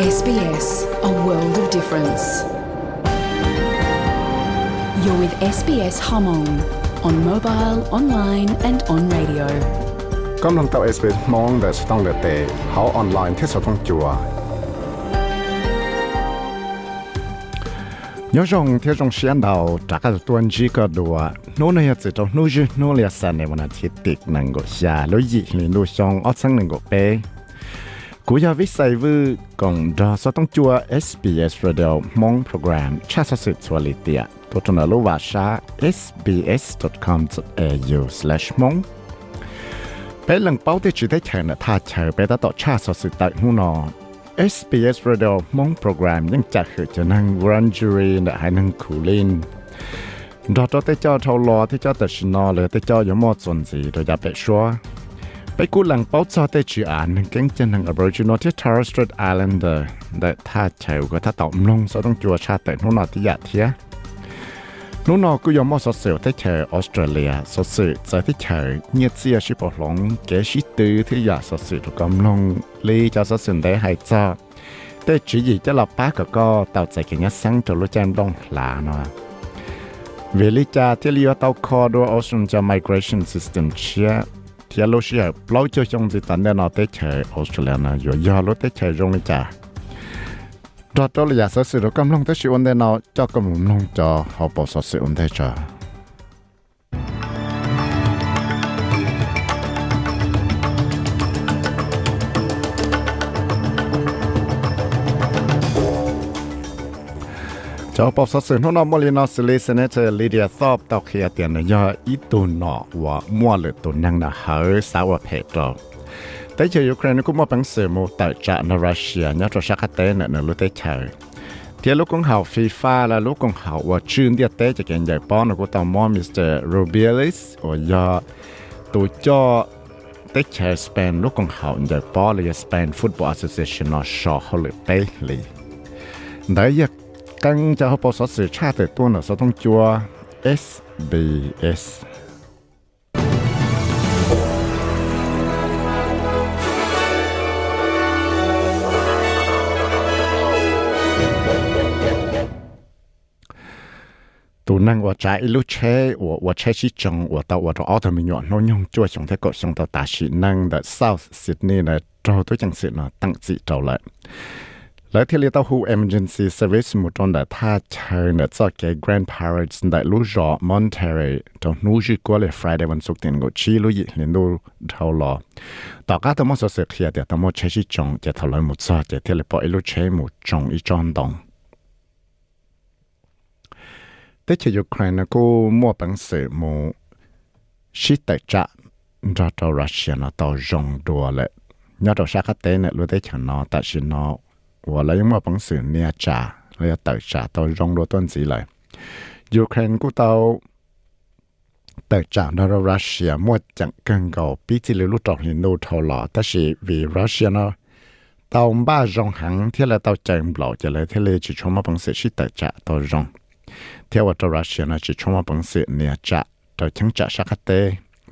SBS, a world of difference. You're with SBS Hmong on mobile, online and on radio. กำลังเต้า SBS มองแต่สต้องเตะเขาออนไลน์ที่สต้องจัวยอจงเที่ยงเชียนดาวจากการตัวนี้ก็ดัวโน่นเนี่ยจะต้องนู่นนู่นเลียสันในวันอาทิตย์ติดหนึ่งก็ชาลุยหรือนู่นชงอัดสังหนึ่งก็เป้ กูอยากวิสัยวูกองดอสต้องจัว SBS Radio มอง program ชาติสุดสวัสดีตัวจนรู้ว่าชา sbs.com.au slash มงเป็นหลังเป้าที่จะได้เชิญถ้าเชิญไปต่อชาติสุดแต่หูนอ SBS Radio มองโปรแกรมยังจัดคือจะนั่งรันจูรีนะให้นั่งคูลินดอตัวเตจอทอลอที่เจ้าแต่ชนอเลยเตจอยมอสนสีโดยจะไปชัว ไปกูหลังเป้าจอเตจีอ่านเก่งจะนั่ง Aboriginal ที่ Torres Strait Islander แต่ถ้าเชิญก็ถ้าตอบลงจะต้องจัวชาติแต่นู่นนอที่อยากเทียนู่นนอกูยอมมอสเสียวที่เชิญออสเตรเลียสดสื่อจะที่เชิญเนี่ยเสียชิบหลงเกชิตื้อที่อยากสดสื่อถูกกำลงลีจะสดสื่อได้ให้จ้า แต่chỉ gì cho là bác có có tàu chạy cái nhất sáng cho lúc chân đông là nó vì lý cha thì lý tàu kho đua ocean cho migration system chia thì lúc xưa lâu cho trong gì tận đây nó tới chơi Australia nó rồi giờ lúc tới chơi trong lý cha. Đó đó là giả sử sự đó cầm tới sự ổn định nó cho cầm long cho họ bỏ sự ổn cho จอปอบสสื่อน้องมอลินอสเลสเนเตอร์ลีเดียซอบตอกเคียเตียนยออีตุนอว่ามัวหรือตุนนังนะเฮอสาวเพตรแต่เจอยูเครนก็มาปังเสมูแต่จากนรัสเซียเนี่ยตัวชักเตนเนลุเตเชอเทียลูกของเขาฟีฟ่าและลูกของเขาว่าชื่นเดียเตจะเก่งใหญ่ป้อนกูตอมอมิสเตอร์โรเบียลิสโอยอตัวจอเตเชอร์สเปนลูกของเขาใหญ่ป้อนเลยสเปนฟุตบอลแอสโซเชชันนอชอเขาเลยเปเลยได้ยก tăng cho hộp số sự tra từ tuôn ở số thông chua SBS. tụ năng của trái lúc chế của của chế chỉ trồng của tàu của đó thì mình nhọn nó nhung chua chúng ta có chúng ta ta chỉ năng ở South Sydney tôi chẳng sự nó tăng trị lại เนาะตั้งจิตเราเลย แล้วที่เรียกว่า Who Emergency Service หมดตอนแต่ถ้าเชิญเนี่ยจะแก่ grandparents ได้รู้จอ Monterey ตรงนู้นจีก็เลย Friday วันศุกร์เตียนก็ชี้รู้ยิ่งเรียนดูเท่าหรอต่อการทั้งหมดเสียเคลียร์แต่ทั้งหมดใช้ชีจงจะทำลายหมดซะจะที่เรียกว่าไอ้ลูกใช้หมดจงอีจอนดงแต่ที่ยูเครนก็มั่วปังเสือหมูชิแต่จะรัฐรัสเซียนะต่อจงดัวเลยยอดชักเต้เนี่ยรู้ได้ฉันนอแต่ฉันนอ ว่าแล้วยังมาปังสือเนี่ยจ่าเลยเติจ่าตัวรองรัวต้นสีเลยยูเครนกูเตาเติร์จ่าในรัสเซียมั่วจังเกิงเกาปีที่เลยวจอกเห็นดูทอหล่อแต่สิวีรัสเซียเนาะเตาบ้ารองหังเที่เราเตาใจงเปล่าจะเลยเทเลจีชมาปังสือชิเติจ่าตัวรองเที่ยวตัวรัสเซียนะจีชมาปังสือเนี่ยจ่าตัวชังจ่าชักเต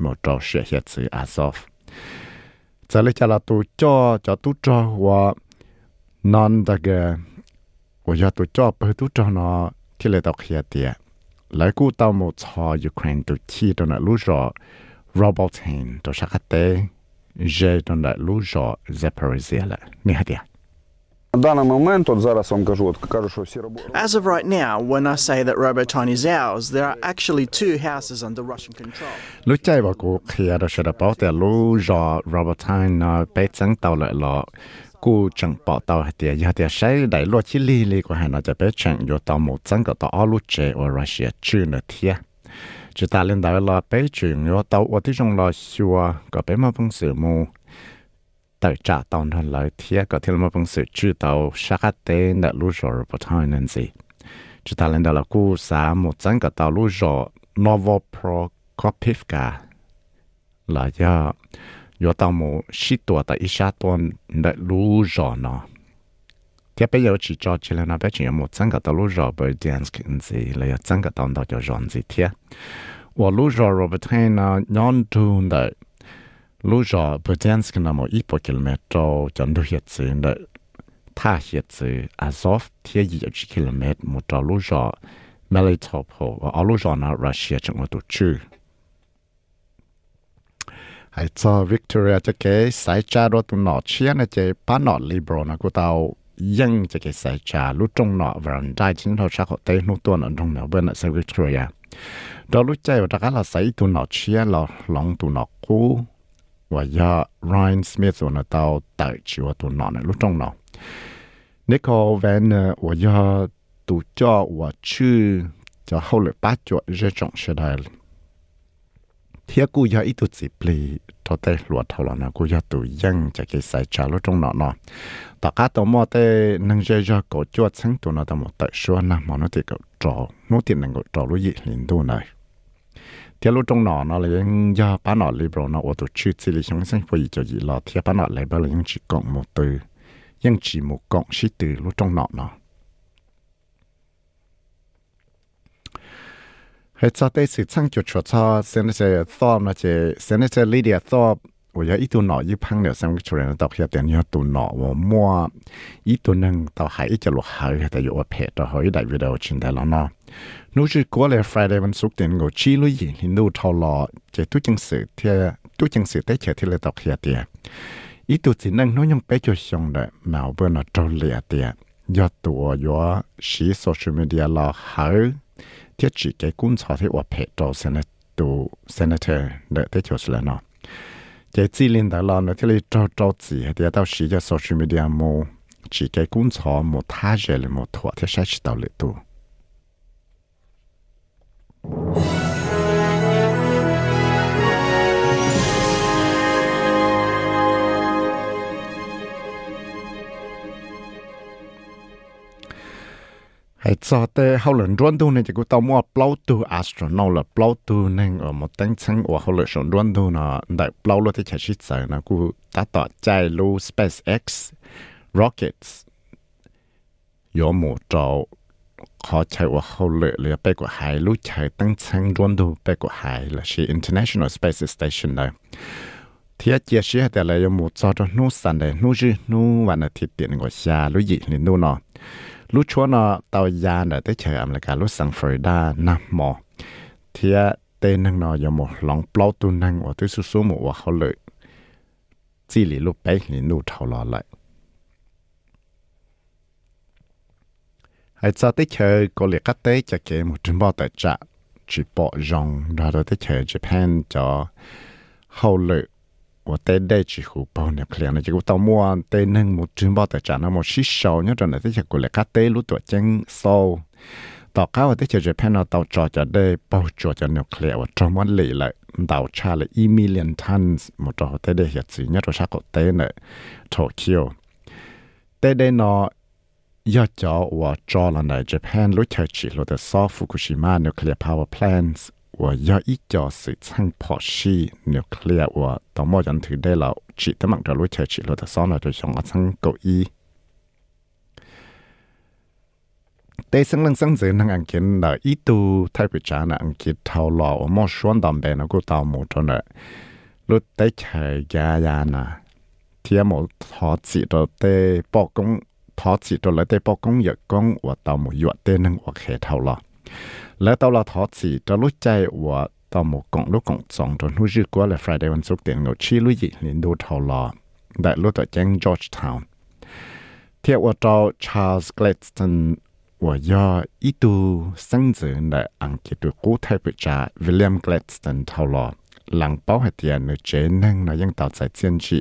หมดเราเสียเหตุสื่ออาซอฟจะเลยจะลราตัวจ่อจะตัวจ่อว่า non cái của giờ cho bởi tụi cho nó thì lại tao khía tiệt lại cú tao một cho Ukraine tụi chi đó là lúc rồi Robert Hain tụi sắc tế же то на лужо Запорізья. Не гадя. As of right now, when I say that Roboton is ours, there are actually two houses under Russian control. Lúc chạy vào cuộc khi ở đó sẽ bảo tại lúc rõ Roboton nó bế tàu lại lọ. กูจังปอเตาเดียยาเดียใช้ได้ลวดชิลีลีกว่าหันจะไปจังอยู่ตอหมดจังก็ต่ออลูเจว่ารัสเซียชื่อเนเทียจะตาเล่นได้ละไปจึงอยู่ตอว่าที่จงรอชัวก็ไปมาเพิ่งสื่อมูแต่จ่าตอนทันเลยเทียก็ที่มาเพิ่งสื่อชื่อตอชักเตนแต่รู้จอร์ปทายนั่นสิจะตาเล่นได้ละกูสามหมดจังก็ต่อรู้จอ Novoprokopivka หลายยา yo tao mo shi tua ta isha tua de lu jo 有到某十多到一下多的路上呐，特别是要去郊区的那边，有某整个到路上不垫钱子的，有整个等到叫日子天。我路上罗不听呐，让路的，路上不垫钱的某一百公里多，就多一次的，太一次，二十天一二十公里某到路上，没来得及跑，我路上呐，人家也全部都住。 ไอ้จอวิกตอเรียจะเก๋สายจารถตุนหนอเชียนะเจป้าหนอลิบรนะกูเตายังจะเก๋สายจาลุจงหนอวันได้ชิ้นเราชักเตะนุตัวนั่นตรงเนาเบนสายวิกตอเรียดอลุใจว่าตะกาเราใส่ตุนหนอเชียเราหลงตุนหนอกูว่ายาไรน์สมิธส่วนเตาเตะชิวตุนหนอเนี่ยลุจงหนอนิโคแวนเนอร์ว่ายาตุจ่อว่าชื่อจะเขาเลยป้าจ่อเรื่องจงเสด็จ thế cô giờ ít tụt dịp lì cho tê lúa thầu là giờ tụi dân chạy cái sai trả lúa trong nọ nọ tất cả tụi mò tê nâng dây cho cổ chuột sáng tụi nó tụi mò tệ xua nè mà nó thì cậu trò nó thì nâng cậu trò lúa gì liền này thế lúa trong nọ nó là những giờ bán nọ liberal nó ô tụi chữ chỉ là chúng sinh phải cho gì là thế bán nọ liberal là những chỉ cộng một từ những chỉ một cộng sĩ từ lúa trong nọ nọ ยังจีหมูกงชิตือลุจงเนาะเนาะ ให้จะได้สิช่างจุดชัวร์เซนเซซอมนะเจเซนเซลีเดียซอม我要一度脑一碰了，三个出人到下点要度脑，我摸一度能到海一直落海，但有我陪到好一大 video 进来了呢。นู是过来 Friday วันศุกร์เดือนกูชี้ลุยหินดูทอลอเจตุจังสือเทียตุจังสือได้เฉที่เลยตอกเฮียเตียอีตุสินังน้อยยังไปจุดชงเลยแมวเบอร์นอจอเลียเตียยอดตัวยอชีโซเชียลมีเดียรอหา thiết chỉ cái cuốn thọ thế của phe cho senator senator để thế cho là nó cái chỉ liên đó là nó thế là cho cho chỉ thì đâu sử dụng social media mô chỉ cái cuốn thọ một thay rồi một thọ thì sẽ chỉ tao lệ tu hay cho tê hậu lần đoán đâu này, chỉ có tao mua plau tu astronaut là plau tu nên ở một tên chân của hậu lần chọn đoán đâu nó đại plau lo thì chạy shit sai nó cũng đã tỏ chạy lô SpaceX rockets có một trò họ chạy của hậu lệ là bay của hải lu chạy tăng chân đoán đâu bay của hải là she International Space Station đấy. thì chia nó lúc chúa nó tàu già đã tới chờ em là cả lúc sang Florida, Nam mò thì tên năng nó giờ một lòng plau tu năng và tôi số số một và họ lợi. Chỉ lý lúc bé thì nụ thầu lò lại. Hãy cho tới chờ có liệt cắt tế cho kể một trường bao tại trạ. Chỉ bỏ rong ra rồi tới chờ Japan cho hậu lợi của tên đây chỉ hủ bao nhập liền này chỉ có tao mua tên nâng một trứng bao tờ trả nó một xí sầu nhớ rồi này thế chỉ của lại cá tế lúa tuổi chân sâu tao cá và thế chỉ Japan nó tao trò cho đây bao cho cho nuclear và trong một lì lại. Đào tra là e million tons, một trò tế đây hiện sự nhớ rồi sao có tế này Tokyo tế đây nó do cho và cho là này Japan lúa thời chỉ lúa tờ sau Fukushima nuclear power plants. ว่าย่ออีจอสื่อช่างพอชีนิวเคลียร์ว่าต่อมอยันถือได้เราจิตตมักเรารู้เฉยจิตเราแต่ซ้อนเราจะชงอ่ะช่างเก้าอี้แต่สังเรื่องสังเสริญทางอังกฤษเราอีตูไทยประจานะอังกฤษเท่าหล่อมอชวนตามแบนกูตามหมูจนเลยรู้ได้เฉยยายานะเทียหมูทอจิตเราเต้ปอกงทอจิตเราเต้ปอกงอยากกงว่าตามหมูหยวดเต้นั่งว่าเขเท่าหล่อ แล้วตอนเราทอดสีจะรู้ใจว่าตอนหมกงลูกกงสองจนหูจื้อกว่าเลย Friday วันศุกร์เตียงเราชี้ลุยลินดูเท่าลอได้รู้ตัวแจ้ง Georgetown เทียบว่าเจ้า Charles Gladstone ว่าย่ออีตูสังเจอในอังกฤษดูกู้ไทยปิจา William Gladstone เท่าลอหลังเป้าให้เตียนในเจนึงนะยังต่อใจเจียนจี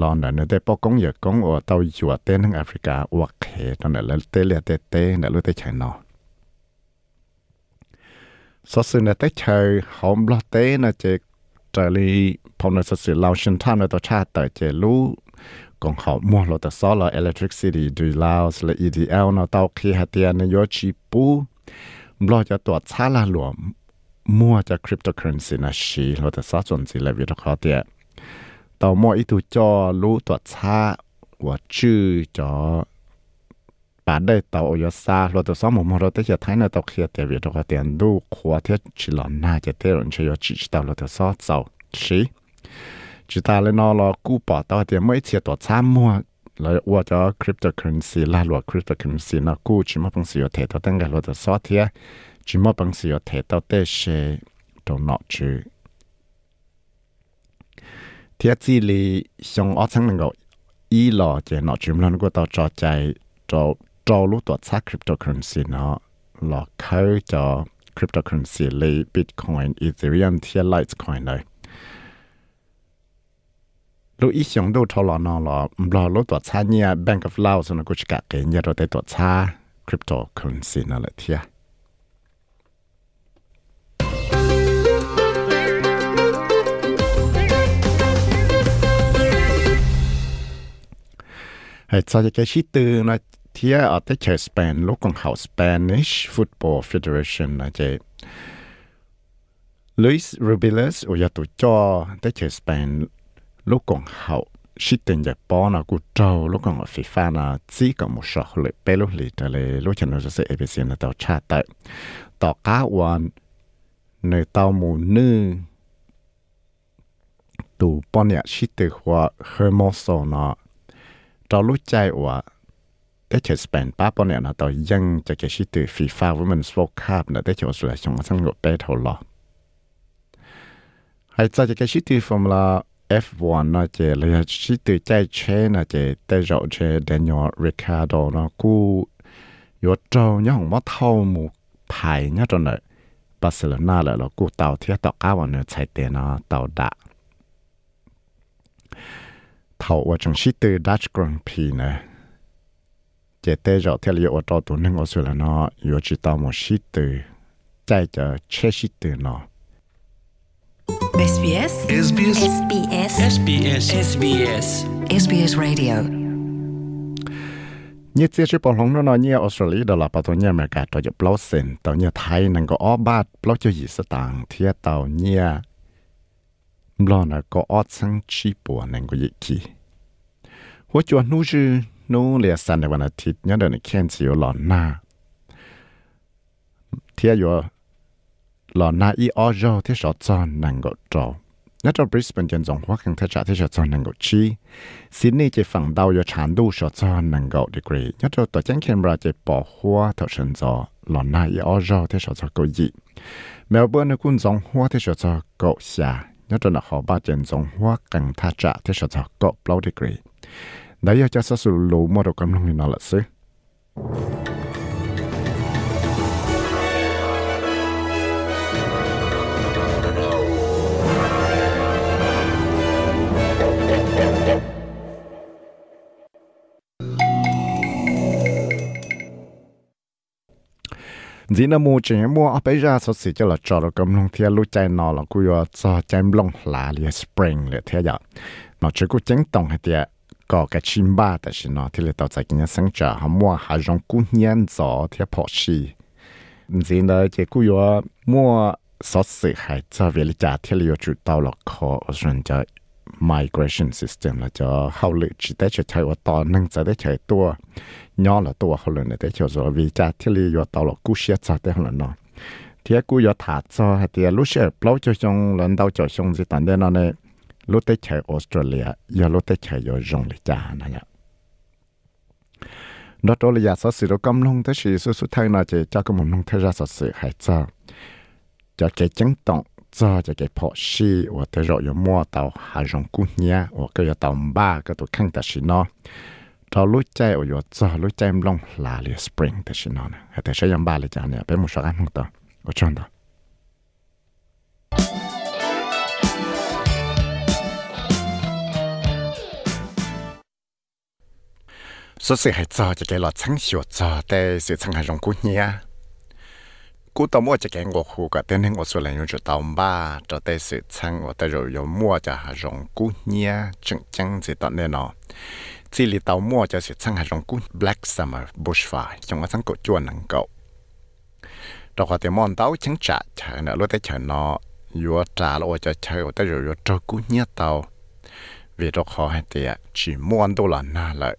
ลอนนั้นได้ปกงอยากงว่าเต้าอยู่เต้นทั้งแอฟริกาวักเคตอนนั้นแล้วเตเลียเตเต้เนี่ยรู้ได้ใช่เน สสืนเตเชอหอมบลอเตนะเจจะลีพอมนสสืเราชินท่านในตัวชาติแต่เจรู้กองหอมมัวเราแต่ซอลอ electricity ดูลาวสละ EDL นะเตาคีหัตยานยอชิปูบลอจะตรวจชาลาหลวมมัวจะคริปโตเคอเรนซีนะชีลราแต่ซอสนสิละวิทยาเตียเตามัวอีตูจอรู้ตรวจชาว่าชื่อจอ bản đây tàu ở xa lo tàu sáu một một rồi tới giờ thấy nó tàu kia tiền việc tiền đủ khóa thiết chỉ là na giờ tới rồi chỉ chỉ tàu lo tàu sáu tàu chỉ ta lên lo cú bỏ tàu tiền mấy chiếc tàu xa mua là qua cryptocurrency là lo cryptocurrency nó cú chỉ mà bằng sự thể tàu tăng cái lo tàu sáu thế chỉ mà bằng sự thể tàu tới sẽ tàu nọ chứ thiết chỉ là xong ở trong này gọi lo chỉ nọ chúng nó có tàu trò chạy 做 จอรู้ตัวซักคริปโตเคอเรนซีเนาะหลอกเข้าจอคริปโตเคอเรนซีเลยบิตคอยน์อีเธเรียมเทียไลท์คอยน์เลยลูอีสองดูทอลอนอลอรอรู้ตัวซาเนี่ยแบงก์ออฟลาวส์นกูชกะเกียนยาเราได้ตัวซาคริปโตเคอเรนซีนั่นแหละเทียไอ้ซาจะแกชิตื่อนะ ที่อาจจเชสเปนลูกของเขา Spanish Football Federation นะเจลุยส์รูบิลสอุยตุจอได้เชสเปนลูกของเขาชิดเต็นจากปอนะกูเจ้าลูกของฟีฟ่านะซีกับมุชอเลเปลูกลีทะเลลูกฉันจะเสีเอเปเซียนต่อชาติต่อก้าวันในเต้าหมูนึ่งตูปอนเนี่ยชิดหัวเฮอร์โมโซนะเรารู้ใจว่า แต่เฉยสเปนป้าปนเนี่ยนะต่อยังจะเกิดชิตือฟีฟ่าว่ามันสโลคาบนะแต่เฉยสุดชงสังกตได้เท่าหรอให้จะจะเกิดชิตือฟอร์มูลา F1 นะเจเลยชิตือใจเชนะเจแต่เราเจเดนิอลริคาโดนะกูยศเจ้าเนี่ยของว่าเท่าหมู่ภายเนี่ยจนเลยบาร์เซโลนาเลยแล้วกูเต่าเทียต่อก้าวันเนี่ยใช้เตนะเต่าดะ จเตจอเทลยอตอตัวนึงออสเตรเลียเนาอยอจิตามชิตใจจะเชชิตนอ SBS SBS SBS SBS SBS SBS Radio นี่เสียชื่อปองหงนนเนี่ยออสเตรเลียดอลลาร์ปตัวเนี่ยอเมริกาตัวจะปลอเซนต์ตัวเนี่ยไทยนั่งก็อ้อบาทปลอจะหยีสตางเทียเตาเนี่ยบลอนะก็ออดสังชีปัวนั่งก็ยิ่งขี้หัวจวนนู้ชื่อ นู้เลียสันในวันอาทิตย์ยังเดินเขียนชิวหลอนหน้า เทียอยู่หลอนหน้าอีออโอที่ชอจอนนังก็จอนัจอบริสเบนจันจงหัวกังเทจ่าที่ชอจอนนังก็ชีซินนี่จะฝั่งดาวอยู่ชานดูชอจอนนังก็ดีกรีนัจอตัวแจ้งเคนมราจะปอหัวเท่าชิจอหลอนหน้าอีออโอที่ชอจอก็ยีเมลเบิร์นกุนจงหัวที่ชอจอก็เสียนัจอหน้าขอบาเจนจงหัวกังเทจ่าที่ชอจอก็เปล่าดีกรี Đấy, cho sa su lu mo do kam long ni na la se. dĩ nó mua mua ở bây giờ số sự cho là cho nó cầm long thiên lúc chạy nó là cứ cho chạy long là liền spring liền thế giờ nó chỉ có chính tổng hay tiệt có cái chim ba tại sao nó thì là tạo ra cái sáng trả họ mua hà rong cú nhân gió thì họ xì gì đó chỉ cú yo mua sót sự hay cho về là trả thì là chủ tàu là khó rồi cho migration system là cho hậu lự chỉ để cho chạy ở tàu nâng cho để chạy tua nhỏ là tua hậu lự để cho rồi vì trả thì là yo tàu là cú xe cho để hậu lự nó thì cú yo thả cho hay thì lúc xe plau cho xong lần đầu cho xong gì tận đây nó này lúc tới Australia, giờ lúc tới ở rong cha này nhá. Đó đó là giả sử đó cầm lông tới sự sự sự thay nào chỉ cho cái mồm lông thay ra sự hay cho cho cái chứng động cho cho cái phò xì và tới rồi 有 mua tàu hà rong cú nhá và cái tàu ba cái tàu khăn ta xí nó đó lúc chơi ở yo cho lúc chơi lông là li spring ta xí nó nè hay tới sẽ ba li cha nè bé một số ăn không tao ở trong đó số sự hay cho cho cái lọ trắng sửa cho để sự trắng hay rong cú nhia cú tao mua cho cái ngô khu cả tên ngô số lại dùng cho tao ba cho để sự trắng ngô để rồi rồi mua cho hay rong cú nhia chẳng chẳng gì tao nên nó chỉ là tao mua cho sự trắng hay rong cú black summer bushfire trong cái trắng cổ chuồn năng cậu đó có thể mòn tao chẳng trả chờ nữa lúc đấy chờ nó vừa trả rồi cho chờ và rồi rồi cho cú nhia tao vì đó khó hay tiệt chỉ mua đô là na lợi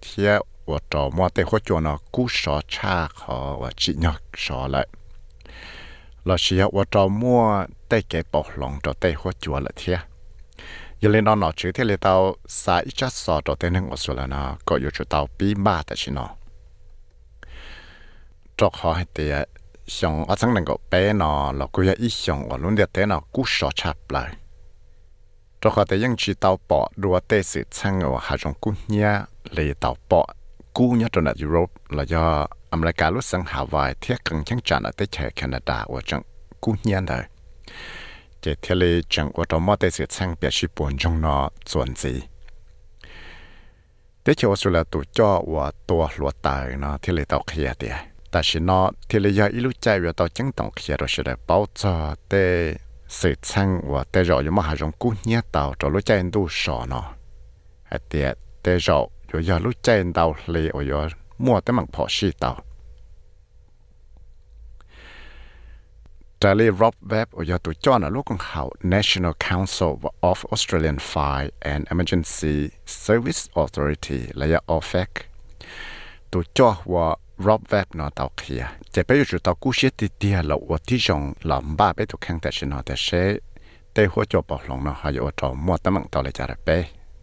thiệt và trò mua tê khó cho nó cú sọ cha khó và chị nhọc sọ lại là chỉ học và mua tê cái bọc lòng trò tê khó lại thiệt giờ lên nó nó chữ là tao xả ít chất sọ nên ngồi xuống là có yêu chú tao bí ba tại chị nó trò khó hay xong ở trong này có bé nó là cô ấy ít xong ở luôn thế nó cú sọ chạp lại trò khó tê ยัง chỉ tao bỏ đùa tê sự sang ở hà trong cú เลยเต่อเปาะกู้ยัดตัวนยุโรปแล้วย่ออเมริกาลุสังหาวายเทียกังจังจานอเตเชแคนาดาว่าจังกู้เงียนเลยเจเทเลจังว่าตอมอเตเสียช่างเปียชิปวนจงนอส่วนสีเตเชออสเตรลีตุจ่อว่าตัวหลวตายนาะเทเลต่อเขียเตียแต่ชินอเทเลยาอิลุใจว่าเต่าจังต้องเขียเราเสด็จเป้าจ่อเตเสียช่างว่าเตรอยมหาจงกู้เงียต่อจัวรู้ใจดูสอนอเตียเตรอ อย่าอรู้เจนเตาเลยโอยมัวแต่มังพอชีเตาจะเรียรอบเว็บอย่าตัวจ้อนลูกของเขา National Council of Australian Fire and Emergency Service Authority และยาฟเฟกตัวจ้อว่ารอบเว็บนอตาวเคียจะไปอยู่จุดตากู้เชียติเดียเราวัดที่จงลำบ้าไปตัวแข่งแต่ชนอแต่เชแต่หัวจบบอกลงนอหายอดจอมัวแต่มังตอเลยจะไป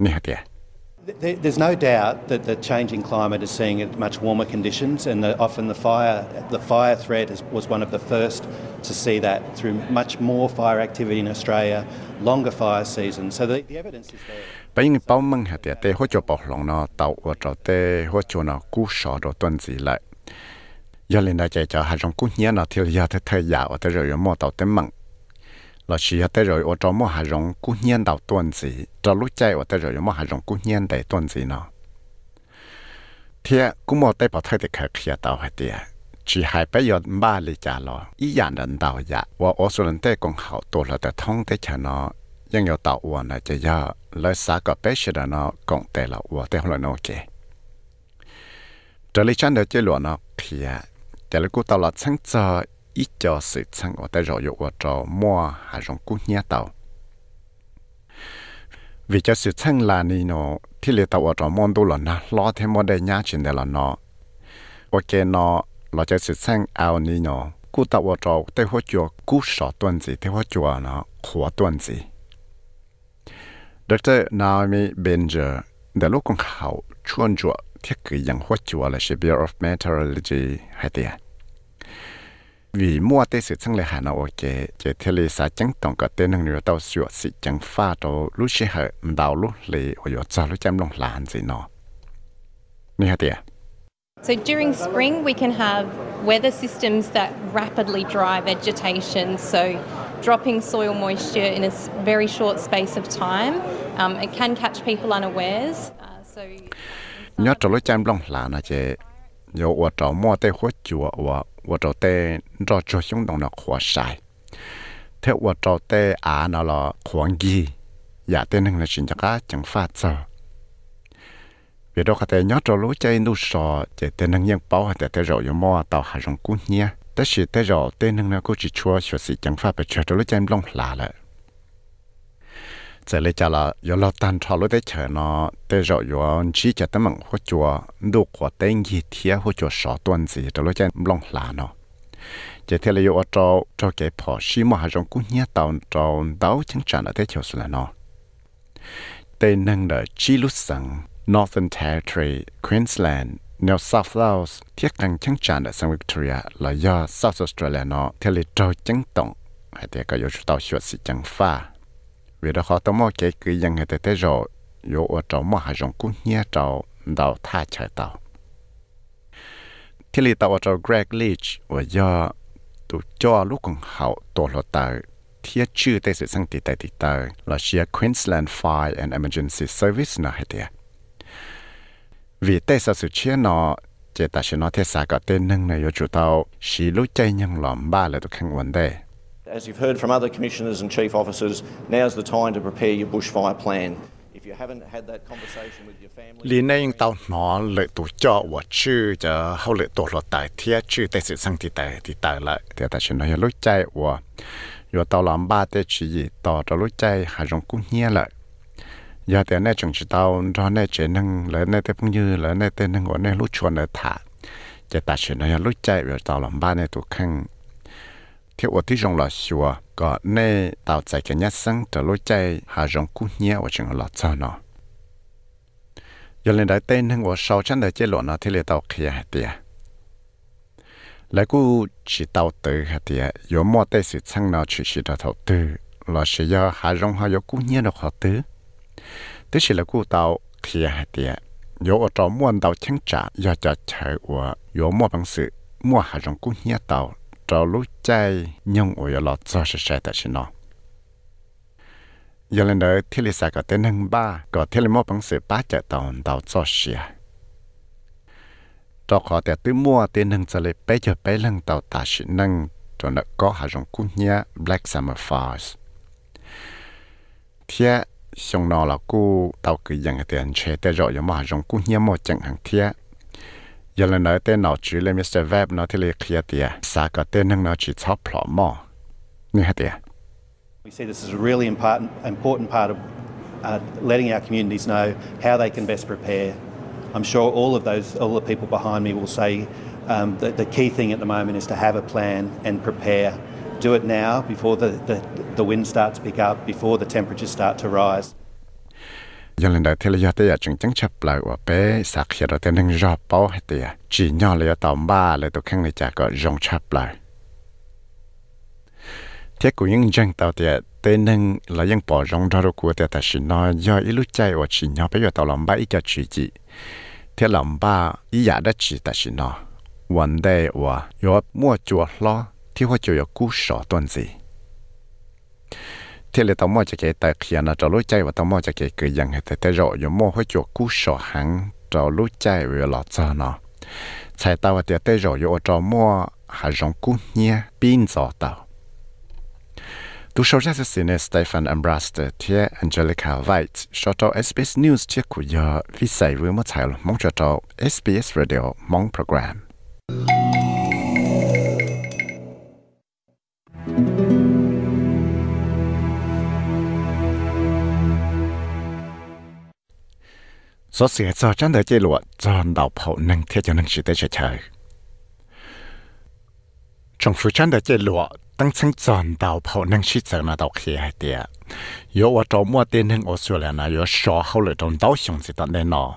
นี่ฮะเดีย There's no doubt that the changing climate is seeing much warmer conditions, and the, often the fire the fire threat is, was one of the first to see that through much more fire activity in Australia, longer fire seasons. So the, the evidence is there. bây bao mừng hạt tê hỗ trợ bảo lòng nó tàu ở trong tê hỗ trợ nó cú sọ đồ tuần gì lại giờ lên đây chạy cho hai trong cú nhớ nó thì giờ măng là chỉ ở đây rồi ở trong mua hai trong cú nhớ tàu tuần gì cho lúc chạy ở đây rồi mua hai trong cú nhớ để tuần gì nó thì cú mua tay bảo thời thì khởi kia tàu hay tiệt chỉ hai bây giờ ba lý trả lo ý dạng lần tàu dạ và ở số lần tây còn hậu tổ là để thông tới cho nó ยัง有到我呢，就要来三个白色的呢，讲对了，我对了那个。这里真的结论呢，偏，这里古到了趁着 ít cho sự sang ở tại rõ dụng ở trò mua hà rong cú nhé tàu vì cho sự sang là ni nó thì lệ tàu ở trò môn đô là nó lo thêm môn đây nhá chuyện đây là nó ok nó là cho sự sang ao ni nó cú tàu ở trò tê hoa chùa cú sọ tuần gì tê hoa chùa nó khóa tuần gì Dr. Naomi Benzer เดี๋ยวลูกของเขาชวนจวเที่ยงคือยังหัวจัวเลย Shibir of Meteorology ให้เตีย Vì mua tế sự chân lệ hà nào ok, chế thiết lý xa chẳng tổng có tên năng nhiều tàu sửa sự chẳng pha đồ lúc sẽ hở đào lúc lì ở yếu cho lúc chăm lòng làn gì nó. Nhi hả tiệt? So during spring, we can have weather systems that rapidly dry vegetation. So dropping soil moisture in a very short space of time. Um, it can catch people unawares. Uh, so nhớ trò lối chăm lòng là nó chế yo wa trò mua tê hốt chùa 我做得做做行动了活晒，thế 我做得啊那了狂气，也得能了寻着个正法走。vì đó cái nhớ cho lũ chơi nu sò chỉ tên năng nhân bảo hay tên rồi yếm mua tàu hà rong cún nhé tất sự rồi tên năng nó cũng chỉ chua sửa sĩ chẳng pháp chơi cho lũ chơi long lạ lại จลงหลาละจะเลยจะละยอเราตันทอรู้ได้เชิญเนาะแต่รออยู่ชี้จะตั้งมังหัวจัวดูขวดเต้งยี่เทียหัวจัวสอตัวนสิตัวรู้ใจลงหลาเนาะจะเทเลยอยู่ว่าเราเราเก็บพอชิมหาจงกุ้งเนี้ยตอนเราเดาจังจันอะได้เชียวสุดละเนาะแต่นึงเดจีลุสัง Northern Territory Queensland New South Wales ที่กังจังจันสังวิกตอเรียและยา South Australia เนาะที่เลยโจจังตงให้เด็กก็อยู่ต่อชวดสิจังฟ้า vì đó họ tao mua cái cứ dân người ta tới rồi yo ở trong mua hàng cũng nhẹ trong đào tha chạy tàu ที่ลีตาวจา Greg Leach ว่ายาตัวจอลูกของเขาตัวหลุดาเทียชื่อได้สุดสังติดต่ติตาเราเชีย Queensland Fire and Emergency Service นะเฮียวีเตสสุดเชียนอเจตาชนอเทศาก็เต้นหนึ่งในยจุดเอาชีลุกใจยังหลอมบ้าเลยตัวแข่งวันได้ As you've heard from other commissioners and chief officers, now's the time to prepare your bushfire plan. If you haven't had that conversation with your family, lý này tàu nó lợi tổ cho và chữ cho hậu lợi tổ lọt tại thiết chữ tê sự sang thì tại thì tại lại. Thì ta sẽ nói lúc chạy và yo tàu làm ba tê chỉ gì tàu cho lúc chạy hai trong cũng nhẹ lại. Giờ thì này chúng chỉ tao cho này chế năng lấy này thế cũng như lấy này tên năng gọi này lúc chuồn ở thả. Chỉ ta chỉ nói lúc chạy rồi tao làm ba này tụ khăn theo ở tí rong là xua có nê tạo chạy cái nhát sáng trở lối chạy hà rong cú nhé ở trường là cho nó. Giờ lên đại tên hưng ở sau chân đại chế lộ nó thì lệ tàu kia hạt tiệt lại cú chỉ tàu từ hạt tiệt yếu mò tê sự sang nó chỉ chỉ đầu tư là sẽ do hà rong hà yếu cú nhé được họ tứ. Tức là cú tàu kia hạt tiệt yếu ở trong muôn tàu chẳng trả cho chạy của, yếu bằng sự mua hà rong cú nhé tàu trâu lú chay nhung ủi lọ cho sẽ sẽ tại xin nó giờ lên đời thì lý sai có tên nâng ba gọi thiết lý mô bằng sự ba chạy tàu tàu cho xìa cho có thể tự mua tên nâng cho lấy bé giờ bé lăng tàu ta sĩ nâng cho nó có hạ dòng cung nhé, Black Summer Falls thiết xong nó là cú, tàu cứ dành tiền chế tế rồi mà hạ dòng cung nhé một chẳng hàng thiết thiệt giờ là nói tên nó chỉ là Mr. Web nó thì là kia tiệt sao có tên nó chỉ chop plọ mò nghe hả tiệt We see this as a really important, important part of uh, letting our communities know how they can best prepare. I'm sure all of those, all the people behind me will say um, that the key thing at the moment is to have a plan and prepare. Do it now before the, the, the wind starts to pick up, before the temperatures start to rise giờ lần đầu tiên là tôi giờ chứng chứng chấp lại và bé sạc hiện rồi tên hình rõ bao hết tiệt chỉ nhỏ là tàu ba là tôi khăng này chả có rong chấp lại thế của những dân tàu tiệt tên hình là những bỏ rong ra của tiệt ta chỉ nói do ít lúc chạy và chỉ nhỏ bé giờ tàu làm ba ít cho chỉ chỉ thế làm ba ít giả đã chỉ ta chỉ nói vấn đề và có mua chuột lo thì họ chỉ có cú sọ tuần gì thế là tao mua cho cái tài khi nó cho lối chạy và tao mua cho cái cái dạng hệ thế rồi dùng mua hơi chuột cú sổ hàng cho lối chạy về lọt cho nó chạy tao thì thế rồi dùng cho mua hà rong cú nhia, pin cho tao. Tu sau ra sự này Stephen Ambraster thế Angelica White cho cho SBS News chia của giờ vì sai với một chạy mong cho cho SBS Radio mong program. số sự cho chân đời chế lụa cho đầu phổ năng thế cho năng sự tế chơi chơi trong phủ chân đời chế lụa tăng chân chọn đầu phổ năng sự chờ nó đầu khi hay tiệt yếu ở trong mua tiền năng Australia là yếu số hậu lệ trong đầu xong gì tận đây nọ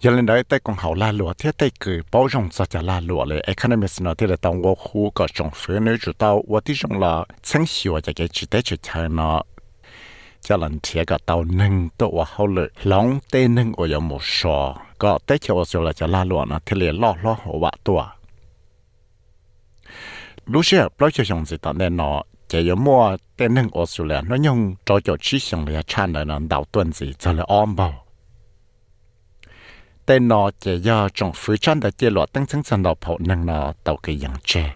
giờ lên đấy tay còn hậu la lụa thế tay cử bao rong cho cho la lụaเลย economist nó thế là tao wo khu có trong phủ nếu chủ tao wo tí rong là chân hiểu cho cái chỉ tế chơi chơi nó cho lần thiệt cả tàu nâng tổ và hậu lệ, lòng tê nâng ở 有 một số có tế cho số là cho la luận à thì liền lo lo hồ bạ tua. Lúc xưa bao nhiêu giống gì tao nên nó chỉ có mua tê nâng ở số là nó nhung, cho cho chi xong là chan là nó đào tuần gì, cho là ôm bao tên nó chỉ do trong phía chân đã chia lọt tăng chân chân đào phổ nâng nó tàu cái dạng chè.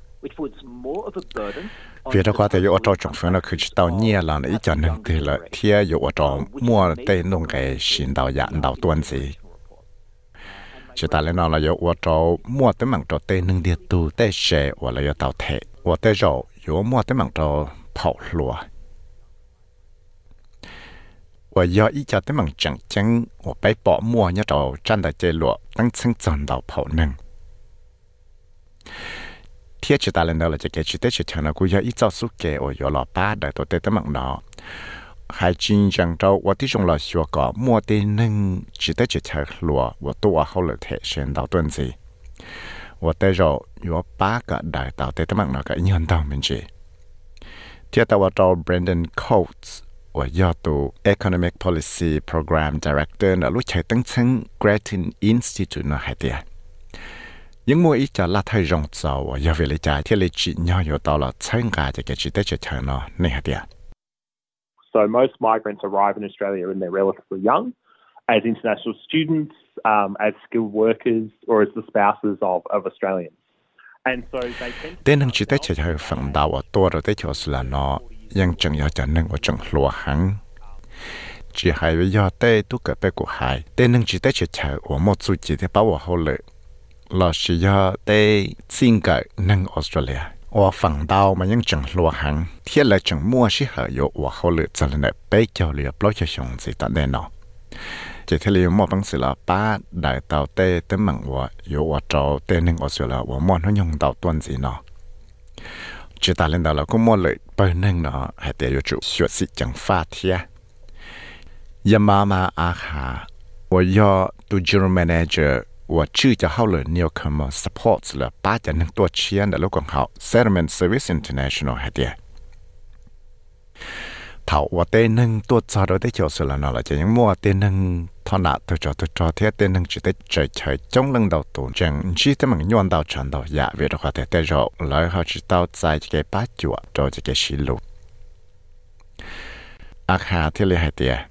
vì đó qua thì ở trong trong phương là cứ tàu nhẹ là ý cho nên thì là thia ở trong mua tây nông cái xin đào dạng đào tuần gì chỉ ta lên nó là ở trong mua tới mảng trong tây nông địa tu tây xe hoặc là ở tàu thể ở tây rồi ở mua tới mảng trong phao lúa và do ý cho tới mảng chẳng chẳng ở bay bỏ mua nhớ trong chân đại chế lúa tăng chân chân đào phao nâng thiết chỉ ta lên đó là chỉ cái chỉ tết chỉ thằng nào cũng có ít cho số kẻ ở chỗ lọ ba để tôi tết tấm mạng nó hai chính rằng đâu tôi tí trong là xua có mua tiền nâng chỉ tết chỉ thằng lúa tôi tôi hậu lực thể hiện đạo tuần gì tôi tết rồi có ba cái đại đạo tết tấm mạng nó cái nhân đạo mình chỉ thiết ta vào cho Brandon Coates 我要读 Economic Policy Program Director 呢，录取登称 Grattan Institute 呢，还的。 nhưng mua ít cho là thay rộng và giờ về lấy trái thì lấy chỉ nhau nhiều tàu là xanh cả cho cái chỉ tới cho chờ nó này hả tiền So most migrants arrive in Australia when they're relatively young, as international students, um, as skilled workers, or as the spouses of, of Australians. And so they tend to... Tên hằng chỉ tới chờ chờ phần đào ở tùa rồi tới chỗ là nó, nhưng chẳng yếu chẳng nâng ở chẳng lùa hắn. Chỉ hai với do tê tu cỡ bê của hai, tên hằng chỉ tới chờ chờ ở một số chỉ thế bảo ở lợi là sự do tê xin cỡ năng Australia. Ở phần đầu mà những chẳng lùa hẳn, thiết là chẳng mua sĩ hở dụ và hậu lựa cho nên bế cho lựa bó cho chúng gì tại đây nó. Chỉ thế liệu mua bằng sự là ba đại tàu tê tới mạng và dụ và trò tê năng Australia và mua nó nhung tàu tuần gì nó. Chỉ ta lên đó là cũng mua lợi bởi năng nó hãy tế dụ chủ sửa sĩ chẳng pha thiết. Yamama Akha, và do general manager ว่าชื่อจะเข้าเลยเนี่ยคำว่า support หรือป้าจะนั่งตัวเชียนแต่ลูกของเขา settlement service international ฮะเดียเถาว่าเต้นึงตัวจอเราได้เจอสุลนอละจะยังมัวเต้นึงทนาตัวจอตัวจอเทียเต้นึงจิตใจเฉยจงลังดาวตูนจังชีตมังย้อนดาวฉันดาวยาเวรขวาแต่แต่จอแล้วเขาจิตดาวใจจะเก็บป้าจั่วจอจะเก็บชิลุอาคาที่เลยฮะเดีย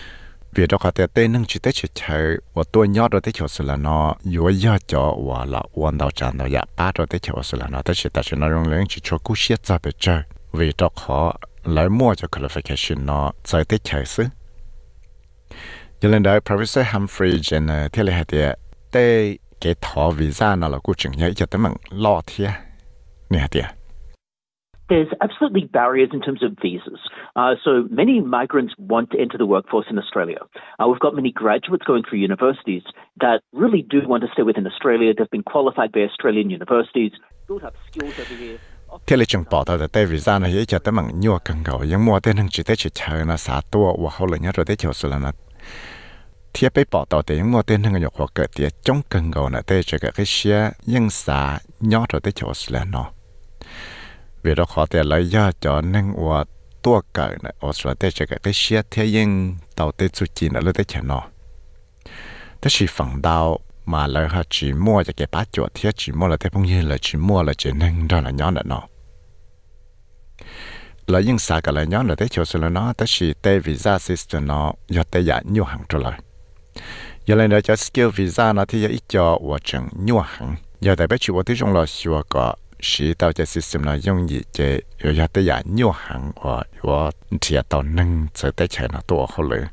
vì đó có thể tên nâng chỉ tới chỉ và tôi nhớ rồi tới chỗ sự là nó yếu yếu cho và là quan đạo tràn đạo dạ ba rồi tới chỗ sự là nó, tới chỉ ta chỉ nói chỉ cho cú siết ra chơi vì đó họ lấy mua cho qualification, nó chơi tới chơi xứ. Cho nên Professor Humphrey trên ờ, thế là hệ tế cái thọ visa nó là cũng chừng cho tấm lo thiệt à? nè thiệt there's absolutely barriers in terms of visas. Uh, so many migrants want to enter the workforce in Australia. Uh, we've got many graduates going through universities that really do want to stay within Australia. They've been qualified by Australian universities, built up skills over here. Tele chung bỏ tao tại visa nó hiện cho tới mạng nhua cần cầu nhưng mua tên hàng chỉ tới chỉ chờ nó xả tua và hậu lệnh rồi tới chiều sửa là thiết bị bỏ tao tới mua tên hàng nhục hoặc cỡ tiệt trong cần cầu nó tới chỉ cái cái xe nhưng xả nhỏ rồi tới chiều sửa nó vì đó khó tiền lấy do cho nên của tua cỡ ở sở tế sẽ cái xe thế nhưng tàu tế chủ chỉ là lúc tế chả nó thế chỉ phẳng đào mà lời họ chỉ mua cho cái bát chuột thế chỉ mua là thế phong như là chỉ mua là chỉ nên đó là nhỏ là nó. Là những xã cả là nhóm là thế chỗ xưa là nó, thế chỉ tế visa system nó do tế giả nhiều hàng trở lại. Giờ lên đó cho skill visa nó thì giờ ít cho và chẳng nhiều hàng giờ tại bé chịu vào trong là xưa có สีเตาจะสิสมนอยงยีเจยอยาตยาโยหังว่าว่าเทียตอนนึงจะได้ใช้นตัวเขาเลย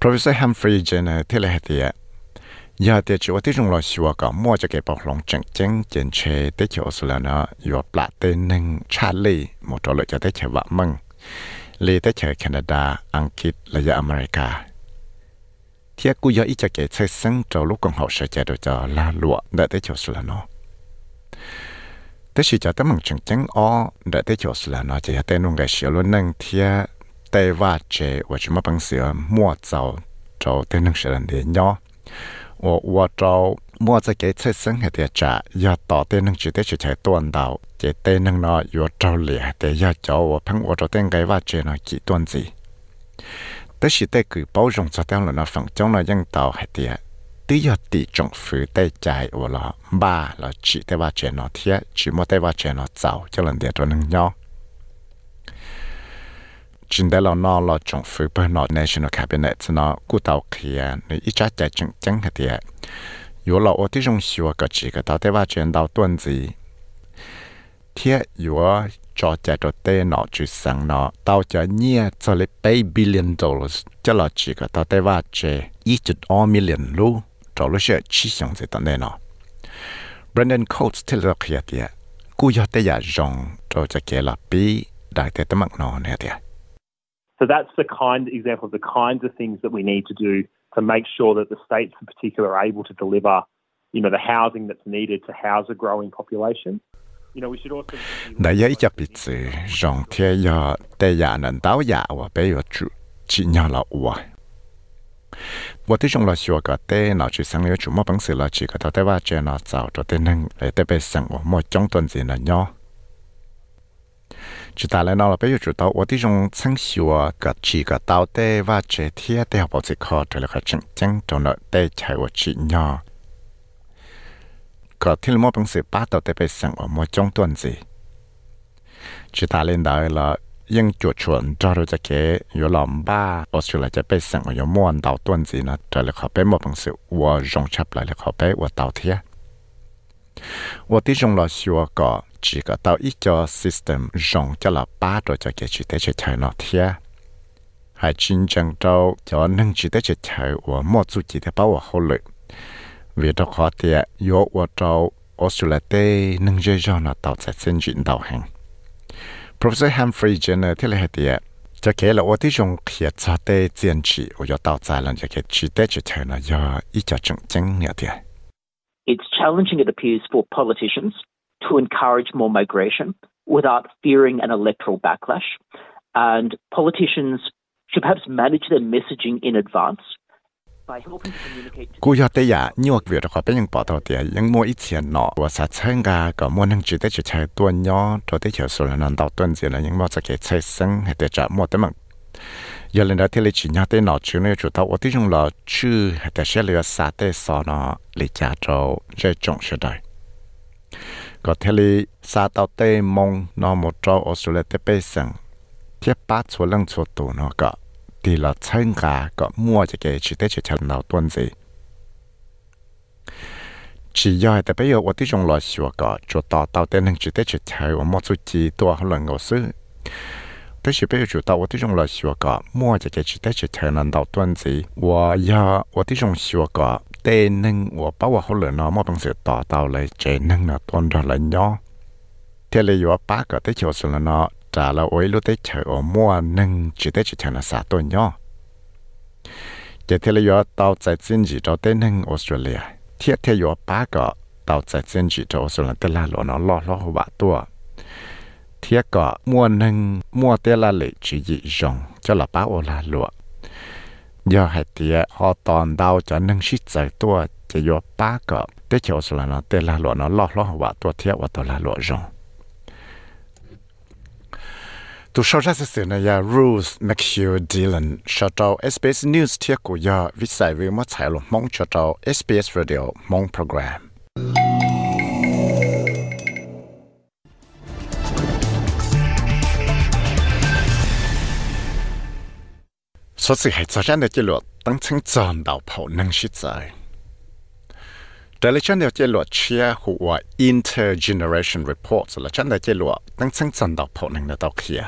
Professor Humphrey Jenner ที่เลเทียยาเตจว่าที่จงรอชัวก็มั่วจะเก็บปอกหลงจังจังเจนเชได้เขียวสุลนะอยู่ปลาเตนึงชาลีหมดตัวเลยจะได้ใช่วว่ามึงเลได้ใช้แคนาดา อังกฤษและยอเมริกาเทียกูยออีจะเก็บใช้ซึ่งจะลูกของเขาเสียจะดยจะลาลัวได้เขียวสุลนะ แต่สิจะต้องมึงจังจังอ๋อได้แต่จบสิละเนาะจะแต่นุ่งกับเสียล้วนนั่งเทียแต่ว่าเจว่าจะมาปังเสือมั่วเจ้าเจ้าแต่นุ่งเสียเดียนเนาะ我我เจ้ามั่วจะเกิดเส้นให้เดียจ่าอย่าต่อแต่นุ่งจุดแต่จะใช้ตัวเดาจะแต่นุ่งเนาะอยู่เจ้าเหลี่ยแต่อย่าเจ้าว่าพังว่าเจ้าแต่งไงว่าเจเนาะกี่ตัวสิแต่สิแต่คือเป้าจงจะแต่งเลยนะฝั่งจ้องเนาะยังเต่าให้เดีย tí giờ tí phứ tay chạy ở là ba là chỉ tay ba chạy nó thiết chỉ một tay ba chạy nó giàu cho lần địa cho nâng nhau chính đây là nó là trong phứ bên nó national cabinet nó cụ tàu kia nếu ít chắc chạy chừng chừng cái địa yếu là ở tí trong cái chỉ cái tàu tay ba chạy gì thiết yếu cho chạy cho tê nó chỉ sang nó tàu cho nhia cho lấy bảy billion dollars. Cho là chỉ cái tàu tay ba chạy ít million luôn cho lúc sẽ chỉ xong gì tận đây nó Brendan Coates thì là kia địa cú yếu tế giả rong cho chạy kia là bi đại tế tâm nó nè địa So that's the kind example of the kinds of things that we need to do to make sure that the states in particular are able to deliver, you know, the housing that's needed to house a growing population. You know, we should also 那也一家彼此让天要对呀能到呀我被有主只要 ว่าที่ชงเราชัวก็เต้นเราชีสังเลี้ยชุมว่าบังสือเราชีก็ทอดได้ว่าเจนเราเจ้าตัวเต้นนั่งเลยเต้ไปสั่งว่าหมดจ้องตนสินะเนาะจุดตาแล้วเราไปอยู่จุดตัวว่าที่ชงสังชัวก็ชีก็เต้าเต้ว่าเจเทียเต้หัวสิคอเธอเลยก็จังจังตรงเนาะเต้ใช้ว่าชีเนาะก็ที่เราหมดบังสือป้าตัวเต้ไปสั่งว่าหมดจ้องตนสิจุดตาเล่นได้ละ ราจะเกยอยู่ลำบ้าออสเตรเลียจะไปสั่งอยู่ม้วนดาวต้นจีนะจะเลยเขาไปหมดบางสิ่งว่าจงชับเลยเขาไปว่าดาวเทียว่าที่จงเราชัวก็chỉ có tàu ít cho system rộng cho là ba rồi cho cái chỉ tế chỉ chạy nó thiệt hay chính chẳng đâu cho nâng chỉ tế chỉ chạy và một số chỉ tế bảo và hỗ lực vì đó khó thiệt yếu và đâu Australia tế nâng dây cho nó tàu chạy xin chuyển đầu hàng Professor Humphrey It's challenging, it appears, for politicians to encourage more migration without fearing an electoral backlash. And politicians should perhaps manage their messaging in advance กูอยากแต่อยากนี่ว่าเวียดเขาเป็นยังปอตัวเดียยังมัวอีเทียนเนาะว่าสัตว์เชิงกาก็มัวนั่งจืดได้จะใช้ตัวย่อตัวที่เขียวสุดนั้นดาวต้นเสียแล้วยังมัวจะเกิดใช้ซึ่งให้แต่จะมัวแต่มันอย่าเล่นได้ที่เลยจีน่าเต้นอชื่อเนี่ยจุดตัวที่จงรอชื่อให้แต่เชื่อเรือซาเต้สอนอลิจาโจเจจงเชื่อได้ có thể là sa tàu tê mong nó một trâu ở số lệ tê bê sẵn tiếp bát số lăng số tù nó có thì là chân gà có mua cho cái chỉ để chỉ chào nào tuân gì chỉ do tại bây giờ tôi trong lo sửa có cho tao tao tên hàng chỉ để chỉ và mà chú chỉ tua hơn là ngầu sư tôi chỉ bây giờ chủ tao tôi trong lo sửa có mua cho cái chỉ để chỉ chào nào tuân gì và giờ tôi trong sửa có tên nâng và bảo hộ lớn nó mà bằng sự tao tao lấy chế nâng là tuân ra là nhỏ thế là do bác có tới chiều xuống là nó trả là ôi lúc tới chờ ở mua nâng chỉ tới chỉ chờ là xã tôi nhỏ thế thế là yếu tàu chạy chính trị cho tới nâng Australia. Thiết thế yếu ba cái tàu chạy chính trị cho Australia tới là nó nó lo lo hồ hoa tua. Thiết cái mua nâng mua tới là lệ chỉ dị rong cho là bảo là lụa giờ hai tía họ toàn đau cho nâng shit giải tua chỉ yo ba cái để cho Australia nó để là lo nó lo lo hồ và tua thiết và tua là lo rong tu sau ra sự này ya Ruth McHugh Dillon cho tàu SBS News thiệt của ya vi sai vi mất sai lo mong cho tàu SBS Radio mong program số sự hay cho ra được chế lo tăng chứng tròn đào phổ năng sĩ giải. Đây là chân được chế lo chia hùa intergeneration report là chân được chế lo tăng chứng tròn đào phổ năng được đào kia.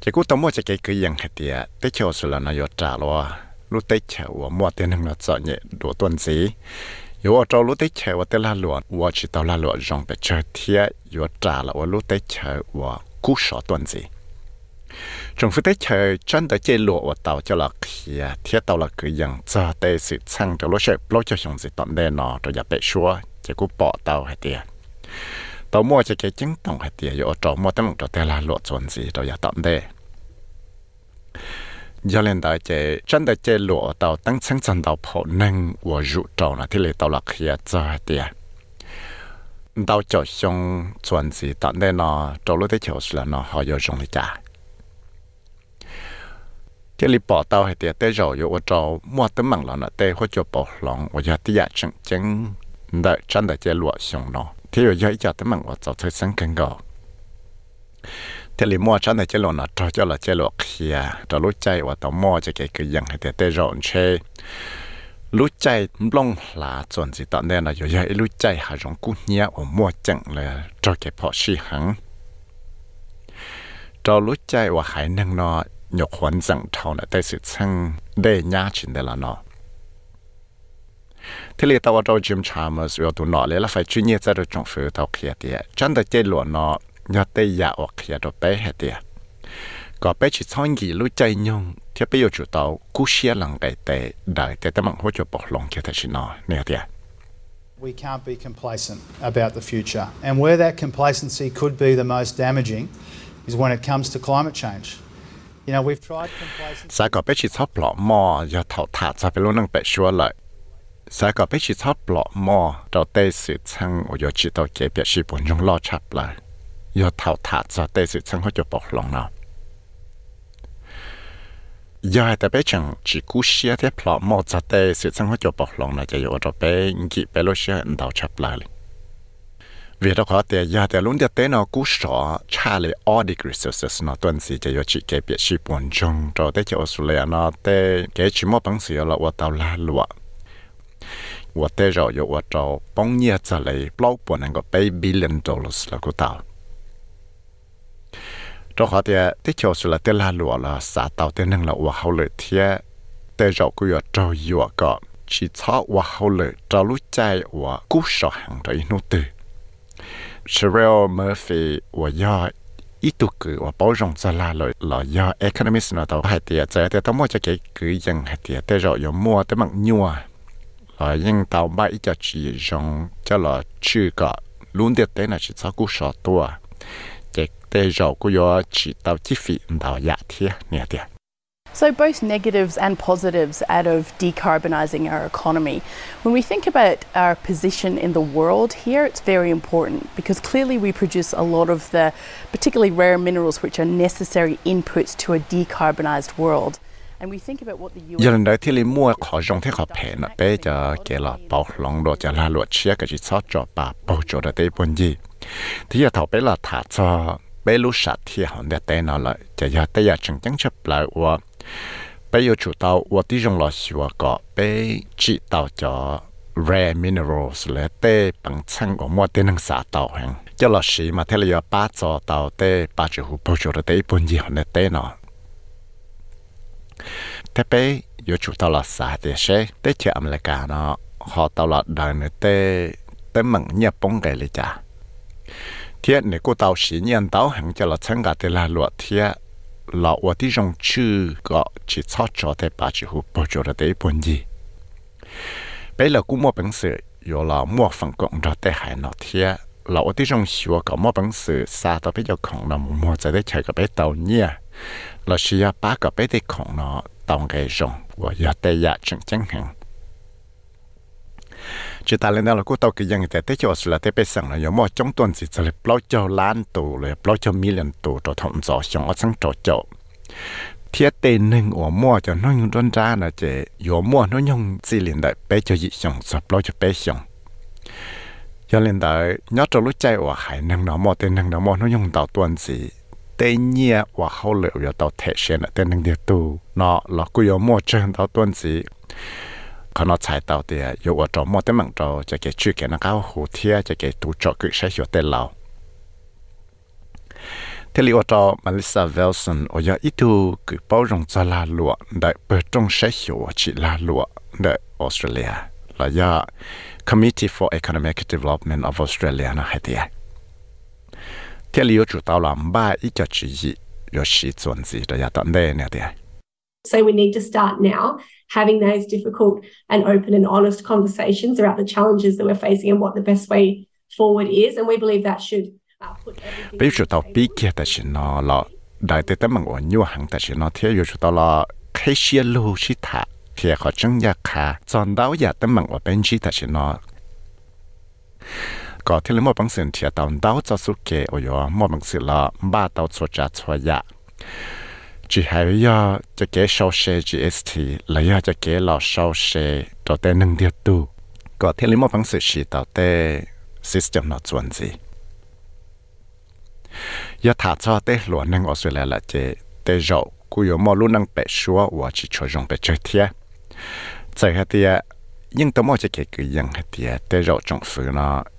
Chỉ cú tao mua cho cái cái dạng hệ tiệt, tế chiều sự là nó yếu trả lo, lúc tế chiều mua tiền nó chọn nhẹ đủ tuần gì. Yếu ở lúc tế chiều tế la luận, và chỉ tao la luận rong bề chơi thiệt, yếu trả là lúc tế chiều và cú sọ tuần gì trong phía tây trời chân tới chơi lụa tàu cho là kia thiết tàu là cứ dần cho tây sự sang cho lối sẽ lối cho chúng gì tận đây nó rồi nhập bể xua chỉ cú bỏ tàu hay tiền tàu mua cho cái chứng tổng hay tiền ở trong mua tấm cho tây là lụa chuẩn gì rồi nhập tận đây giờ lên tới chơi chân tới chơi lụa tàu tăng sang chân tàu phổ nâng và rụ trâu là thì lấy tàu là kia cho hay tiền tàu cho xong chuẩn gì tận đây nó trâu lối tới chiều là nó họ vô trong đi trả cái li bỏ tàu hay tiệt tế rồi yo cho mua tấm bằng là nó tế hoặc cho bỏ lòng và giờ tiệt chân chân đợi chân đợi chơi lụa xong nó thì rồi giờ giờ tấm bằng và cho thấy sáng càng gò thế li mua chân đợi chơi lụa nó cho cho là chơi lụa kia cho lúc chạy và tàu mua cho cái cái ยัง hay tiệt tế rồi chơi lúc chạy long là chuẩn gì tận đây là giờ giờ lúc chạy hà rong cú nhẹ và mua chẳng là cho cái bỏ xí hẳn cho lúc chạy và hải năng nó ยกหันจังเท่านั้นได้สิช่างได้ยาชินได้ละเนาะ ที่ยู่ย่อยจัดมันว่าจะใช้สังเกตแต่ลิมัวฉันในเจลนะจะละเจลเขียจะรู้ใจว่าต่อมัวจะเกิดยังให้แต่เตจอนเชรู้ใจลงหลาจนสิตอนเนี้ยนะอยู่ย่อยรู้ใจหาของกุ้เนี้ยว่มัวจังเลยจะเก็บพอชีหังจะรู้ใจว่าหายนั่งนอหยกหวนจังเท่านะแต่สุดทั้งได้ยาชินเดลานอ thế là tao tao chim chà mà rồi tụi nó lấy là phải chuyên nghiệp ra được trong phía tao kia thì chẳng được chơi lụa nó nhớ tới nhà ở kia đó bé hết thì có bé chỉ thong gì lúc chơi nhung thì bây giờ chủ tàu cú xe lần cái tệ đợi tệ tao mong hỗ trợ bỏ lòng kia thì chỉ nói nè thì We can't be complacent about the future. And where that complacency could be the most damaging is when it comes to climate change. You know, we've tried complacency. Bé chỉ sắp lọ mò, giờ thảo thả ra phải luôn năng bé xua lại. สาก็ไปชิดชอบปลอกหม้อเรเตสุดช่างโอยชิดเราเก็บเปียชิปนจงลอชับเลยยอดเท่าถาดจะเตสุดช่งเขาจะบอกลงเรายายแต่ไปจังจีกูเชียที่ปลอกหม้อจะเตสุดช่งเขาจะบอกลงนะจะอยู่เราไปกิไปโลเชียเดาวชับเลยเวลาขอแต่ยยาแต่ลุงจะเต้นเอากูสอชาเลยออดิกริสเซสนอตันสีจะยชิเกเปียชิปนจงเราได้จะออสเลียนอเต้เกชิมอปังสียเราว่าเตาลาลวะ 我tới rồi yo 我找帮你这里包不能够 pay billion dollars 了个到đó có thể tới cho Australia tới la lụa là xã tàu tới năng là 我好了贴tới rồi cứ yo 找 yo 个chỉ操 我好了找路在我故事行的一路的 Sherelle Murphy 我要一度句我保重在那里了要 economist 那到系啲就系啲冇只几句人系啲啲就有mua tới Bằng nhua là nhưng tàu bay ít chỉ dùng cho là chưa có luôn được tới là chỉ cho cú sọ tua cái tới rồi cú yo chỉ tàu chi phí tàu giá thiệt nè thiệt So, both negatives and positives out of decarbonising our economy. When we think about our position in the world here, it's very important because clearly we produce a lot of the particularly rare minerals which are necessary inputs to a decarbonised world. Giờ lần đầu tiên mua khó dùng thế khó phê nó bé cho kể là bảo lòng đồ cho là luật chia cái gì sót cho bà bảo cho được tới bốn gì. Thì giờ thầu bé là thả cho bé lúc sạch thì họ để tên nó lại. Cho giờ tới giờ chẳng chẳng chấp lại và bé yêu chủ tàu và tí dùng là xíu có bé chỉ tàu cho rare minerals là tê bằng chân của mua tên năng xã tàu hàng. Cho là sĩ mà thế là ba cho tàu tê ba chữ hụt bảo cho được tới bốn gì họ để tên nó thế bé yo chủ tao là xã thế sẽ thế chưa âm lại nó họ tao là đời nữa tê tê mặn nhập bông cái lấy chả thiên này cô tao xí nhân tao hẳn cho là chân cả thế là luật thiên là ở đi trong chữ có chỉ cho cho thế bà chỉ hụt bao giờ là thế bốn gì bây là cũng mua bình sự yo là mua phần cộng đó thế hải nó thiên là ở đi trong xíu có mua bình sự xa tao bây giờ còn là mua trái để chạy cái bé tàu nhia เราเชี้ยป้าก็ไปได้ของเนาะตองไกจงว่าอย่าแต่ยาจังจังหังจิตาเลนเราก็ต้อกี่ยังแต่เที่ยวสุละเที่ยวสั่งเราอย่ามอจ้องต้นสิจะเลยปล่อยเจ้าล้านตัวเลยปล่อยเจ้ามิเลียนตัวตัวทำสอชงอังจอจบเทียเตนหนึ่งหัวมั่วจะน้อยยงด้อนร้านะเจหัวมั่วน้อยยงสี่เลี่ได้ไปเจ้ายิ่งสับปล่อยเจะไปชงย้อนเล่นได้ยอดจะรู้ใจว่าหายหนึ่งหนอมอเตนหนึ่งหนอมอน้อยยงต่อตัวสี tây nhia và hậu liệu yo tàu thể hiện là tên địa tu nó là cú yo mua chân tàu tuân chỉ có nó chạy tàu thì yo ở trong mua tên mạng trâu cho cái chuyện cái nó cao hồ thia cho cái tu cho cứ sẽ hiểu tên lâu thế liệu cho Melissa Wilson, ở giờ ít tu cứ bao rộng cho là lụa để bờ trong sẽ hiểu chỉ là lụa để Australia. Là giờ Committee for Economic Development of Australia nó hay thế thế liệu chủ tàu làm ba ít cho chỉ gì rồi chuẩn gì để giải tận đây nè So we need to start now having those difficult and open and honest conversations about the challenges that we're facing and what the best way forward is. And we believe that should bây giờ tao biết kia ta chỉ nó là đại tế tâm bằng hàng ta chỉ nó thế giờ tao là khi xia lưu thì họ chẳng ya khá chọn đáo ya tâm bằng ổn bên chỉ ta chỉ nó ก็ที่เรื่องมอบังเสียนเทียตอนดาวจะสุเกโอยมอบังเสียละบ้าตาวชัวจัดชัวยะจีหายยาจะเก๋ชาวเช GST และยาจะเก๋หล่อชาวเชตัวเต้หนึ่งเดียวตู้ก็ที่เรื่องมอบังเสียชีตัวเต้ system นอจวนจียาถาชอเต้หลวนนังออสเตรเลียละเจเตจอกูยมอลุนังเปชัวว่าจิชัวจงเปเจเทียใจฮะเตียยิ่งตัวมอจะเก๋คือยังฮะเตียเตจอจงฟื้นเนาะ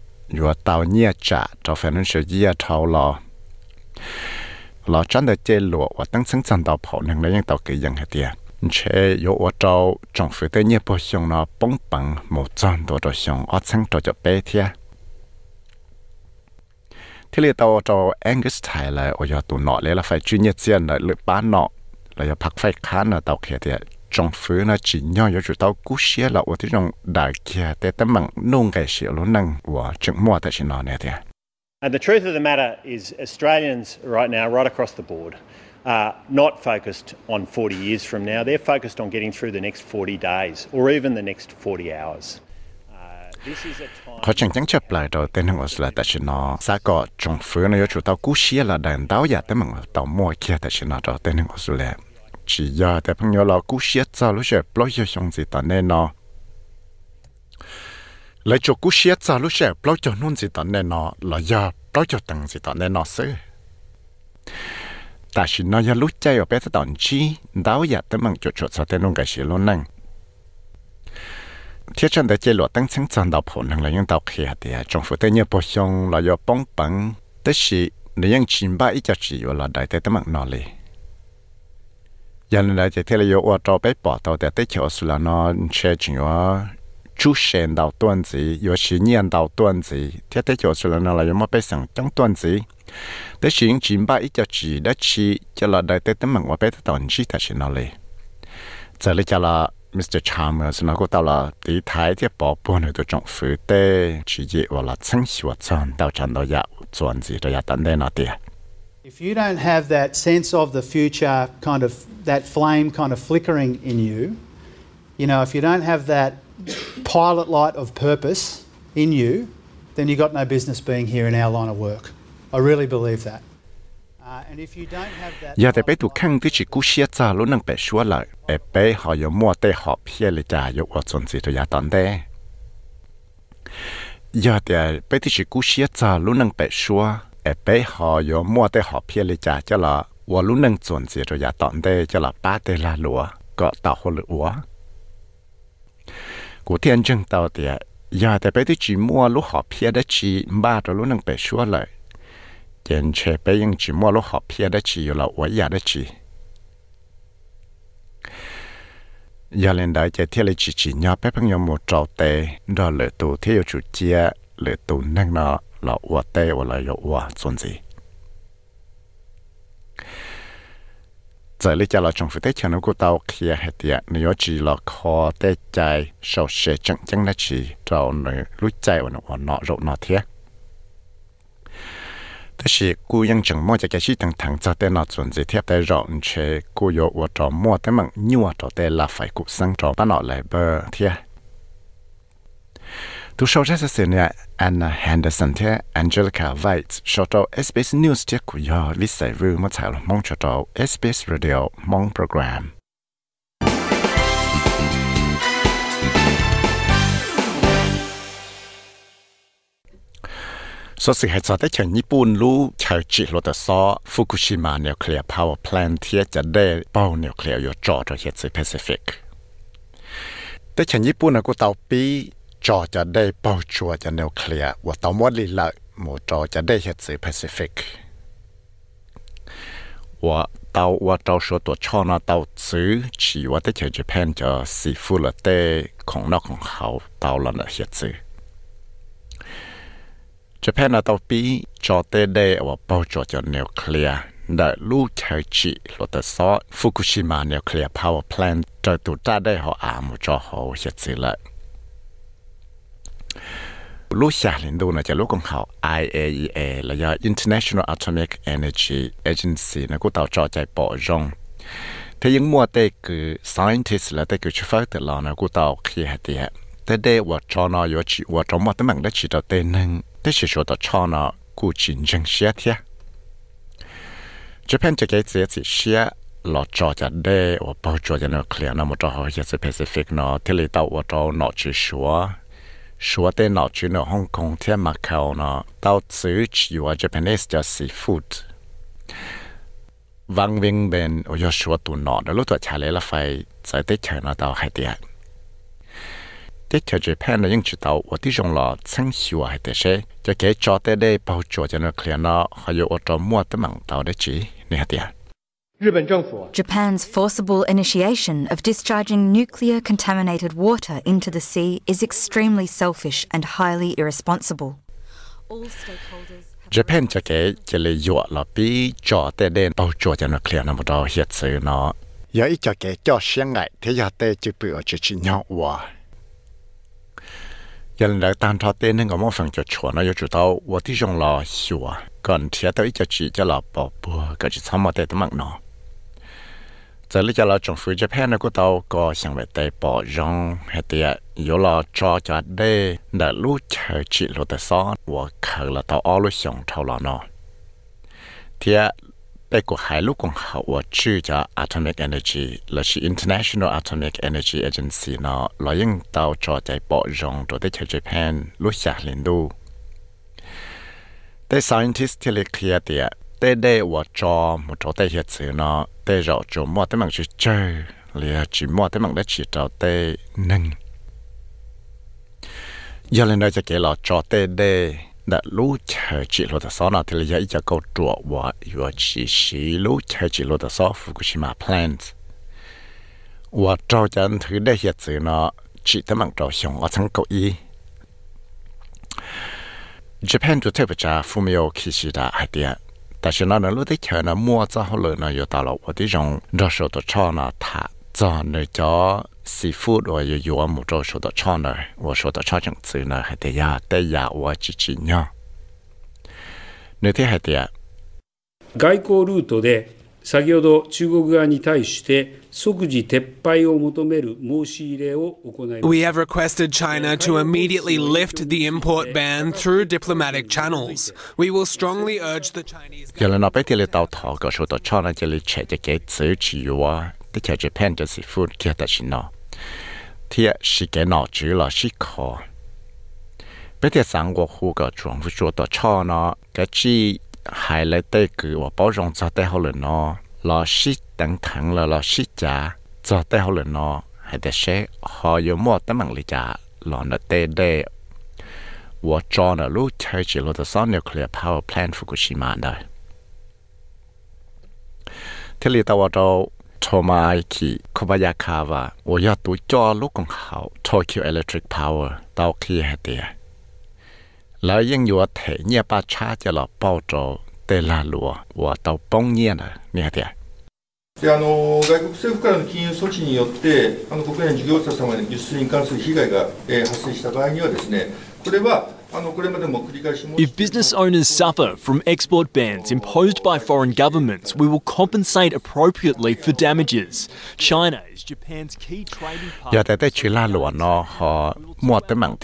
ยเจียนเลยหรือป้านหนอเลยพักไฟค้านเลยตัวเขียเดียจงฟื้นนะจีนย่อยอยู่ตัวกู้เชียละว่าที่จงได้เขียแต่แต่มังนุ่งไก่เสียล้นนังว่าจึงมัวแต่ชินอเนี่ยเดีย And the truth of the matter is, Australians right now, right across the board, are not focused on 40 years from now. They're focused on getting through the next 40 days or even the next 40 hours. khó chẳng chẳng chấp lại tên hàng là tại sao nó xã có trong phứ nó chủ tàu cú xia là đàn đáo giả tới mà tàu mua kia tại sao nó đầu tên hàng là chỉ giờ tại phong nhớ là cú xia cho lúc giờ bao cho xong gì tao nên nó lấy cho cú xia cho lúc giờ bao cho nôn gì tao nên nó là giờ bao nhiêu tầng gì tao nên nó xứ tại sao nó giờ lúc ở bên tao chi đáo giả tới mà chỗ chỗ cho tên nó cái gì luôn năng thiết chân để chế lộ tăng chứng chân đào phổ năng là những đào thì trong phủ tây nhớ bổ sung là do bóng bằng tức là nó li giờ này đại tế là do ở trong là là nó là một sang trong tuần gì tức xin những chín ba ít cho chỉ đã chỉ cho là đại tế tâm chỉ thật sự nó li giờ lấy cho là Mr. Chalmers, nó có tao là tí thái thì bỏ buồn ở trong phủ tê chỉ dễ hoặc là chân hiệu chân đạo chân đào ya dạ, chuẩn gì đào ya dạ tận đây nó If you don't have that sense of the future, kind of that flame kind of flickering in you, you know, if you don't have that pilot light of purpose in you, then you've got no business being here in our line of work. I really believe that. giờ thì bé tụ khăn thì chỉ cú xia cha lúc năng bé xua lại bé bé họ có mua tê họ phía lại trả có ở chuẩn gì rồi giờ tận đây giờ thì bé thì chỉ cú xia cha lúc năng bé ở bé họ yo mua tới họ phía lấy là và lúc nâng chuẩn gì rồi giả tọn đây cho là ba tê la hồ lửa úa thiên chân tàu thì giờ thì bé thì chỉ mua lúc họ phía đã chỉ ba rồi lúc nâng bé xua lại tiền chế bé nhưng chỉ mua lúc họ phía đã chỉ là úa giả đã chỉ giờ lên đại chế thiên chỉ chỉ nhau bé bằng nhau một trâu tê đó lửa tù theo chủ chia lửa tù nâng nó là ua tê ua là yo ua xuân gì giờ lý cha là trong phụ tế cho nó của tao kia hệ tiệt nếu chỉ là khó tế chạy sau sẽ chẳng chẳng là chỉ trâu nơi lúc chạy và nó nọ rộng nọ thiết thế thì cô ยัง chẳng mua cho cái gì thằng thằng cho tên nó chuẩn gì thiếp tới rộng chế cô yo hoa trò mua tới mạng hoa trò tế là phải cục sang trò bắt nọ lại bờ thiết Tu sau ra sẽ nè Anna Henderson thế Angelica White sau đó SBS News thế của yo lý giải vừa mà chạy mong cho đó SBS Radio mong program so sự hệ cho tới chẳng nhật bản lu chờ chỉ lo được so Fukushima nuclear power plant thìจะได้เป้า nuclear อยู่จอดเหตุ Pacific แต่chẳng nhật bảnก็ตาวปี จอจะได้เป้าชัวจะนิวเคลียร์ว่าตอมวัดลีละหมู่จอจะได้เห็ดสีแปซิฟิกว่าเตาว่าเตาชัวตัวช่อนะเตาซื้อชีวะที่ชเจอญี่ปุ่นจะสีฟูละเต้ของนอกของเขาเตาละเห็ดซื้อญี่ปุ่นนะเตาปีจอเต้ได้ว่าเป้าจอจะนิวเคลียร์ได้ลูกเชอจิลดซอฟุกุชิมะนิวเคลียร์พาวเวอร์แพลนจะตุดได้ได้หออามุจอหอเห็ดซื้อเลย ลูกชาลินดูนะจะลูกของเขา IAEA แล้วก็ International Atomic Energy Agency นะกูต่อจอใจปอจงแต่ยังมัวแต่กือ scientist และแต่คือชฟเตลอนะกูต่อเขี้หตีฮะแต่เดว่าจอนอยชีว่าจอมว่าตั้งแต่ชิดเตนึงแต่ชิชวต่อจอนอกูจรินจังเสียเทียจะเป็นจะเกิดเสียสิเสียหลอดจอจะได้ว่าปอจอจะนอเคลียร์นะมันจะหอยจะเปซิฟิกนอที่เลยต่อว่าจอนอชิชัว 说的脑去呢，香港天马口呢，到此去我 Japanese 叫 seafood。วังเวงเบนโอยชัวตุนนอดแล้วตัวชาเลละไฟใจได้เชิญเรา到海底。ที่เธอจะแพ้ในยังจุดเอาว่าที่จงรอชั้งหิวให้แต่เช่จะแก่จอแต่ได้เป่าจัวจะนึกเคลียร์เนาะเขาอยู่อดมั่วตั้งมั่งเตาได้จีเนี่ยเดีย Japan's forcible initiation of discharging nuclear contaminated water into the sea is extremely selfish and highly irresponsible. Japan cha ke yo la pi cho te den pau cho na mo do hiet se no. Ya i cho ngai te ya te chi pu o chi chi wa. จะลิจะเราจงฟื้นจะแพ้นะกุเตาก็สังเวตปอยองเฮเตียยลอจอจัดได้ดลูเชจิโลตซอนว่าเคาลเตาอ้อลุกสองเท่าละนอเทียไปกูหายลูกของเขาว่าชื่อจะ Atomic Energy และชื่อ International Atomic Energy Agency เนาะเรายังเตาจอใจปอยองตัวได้เชจิแพนลูกจากลินดูแต่ scientist ที่เลเคลียเตีย tê đê và cho một chỗ tê hiện sự nó tê rõ chỗ mua tê bằng chỉ chơi lìa chỉ mua tê bằng đất chỉ trào tê nâng giờ lên đây sẽ kể là cho tê đê đã lú chờ chỉ lô tờ sau nào thì là giờ câu trụa và vừa chỉ xí lú chờ chỉ lô tờ sau Fukushima plant và cho chân thứ đây hiện sự nó chỉ tê bằng trào xong ở trong cầu y Japan 主体不加 Fumio Kishida 海边。但是呢，那路的钱呢，摸着后来呢，又到了我的种热手的炒呢，它在那叫 seafood 我有有木着手的炒呢，我说的炒成子呢，还得呀得呀我自己呢，那天还得。外交ルートで 先ほど中国側に対して即時撤廃を求める申し入れを行い We have requested China to immediately lift the import ban through diplomatic channels. We will strongly urge the Chinese. 原来那边的到头个说到 China 这里切这个自由啊，的切 Japan 就是 food 给的是喏，贴是给脑子了是可。别的三国户个状夫说到 China 个只 还来对个我包容在对好了喏。lo shi tang thang lo lo shi cha cho te ho le no hay de she ho yo mo ta mang li cha lo na te de wo cho na lu chai chi lo the son nuclear power plant fukushima da thế li tao đâu Toma Aiki Kobayakawa 我要读教路更好 Tokyo Electric Power 到 khi hạt địa lại ยังอยู่thể nhẹ ba cha cho là bao trò tê la lúa 我到崩nhiên了你看的であの外国政府からの金融措置によってあの国内の事業者様に輸出に関する被害が、えー、発生した場合にはですねこれは If business owners suffer from export bans imposed by foreign governments, we will compensate appropriately for damages. China is Japan's key trading partner. Giờ tại chỉ là luôn nó họ mua bằng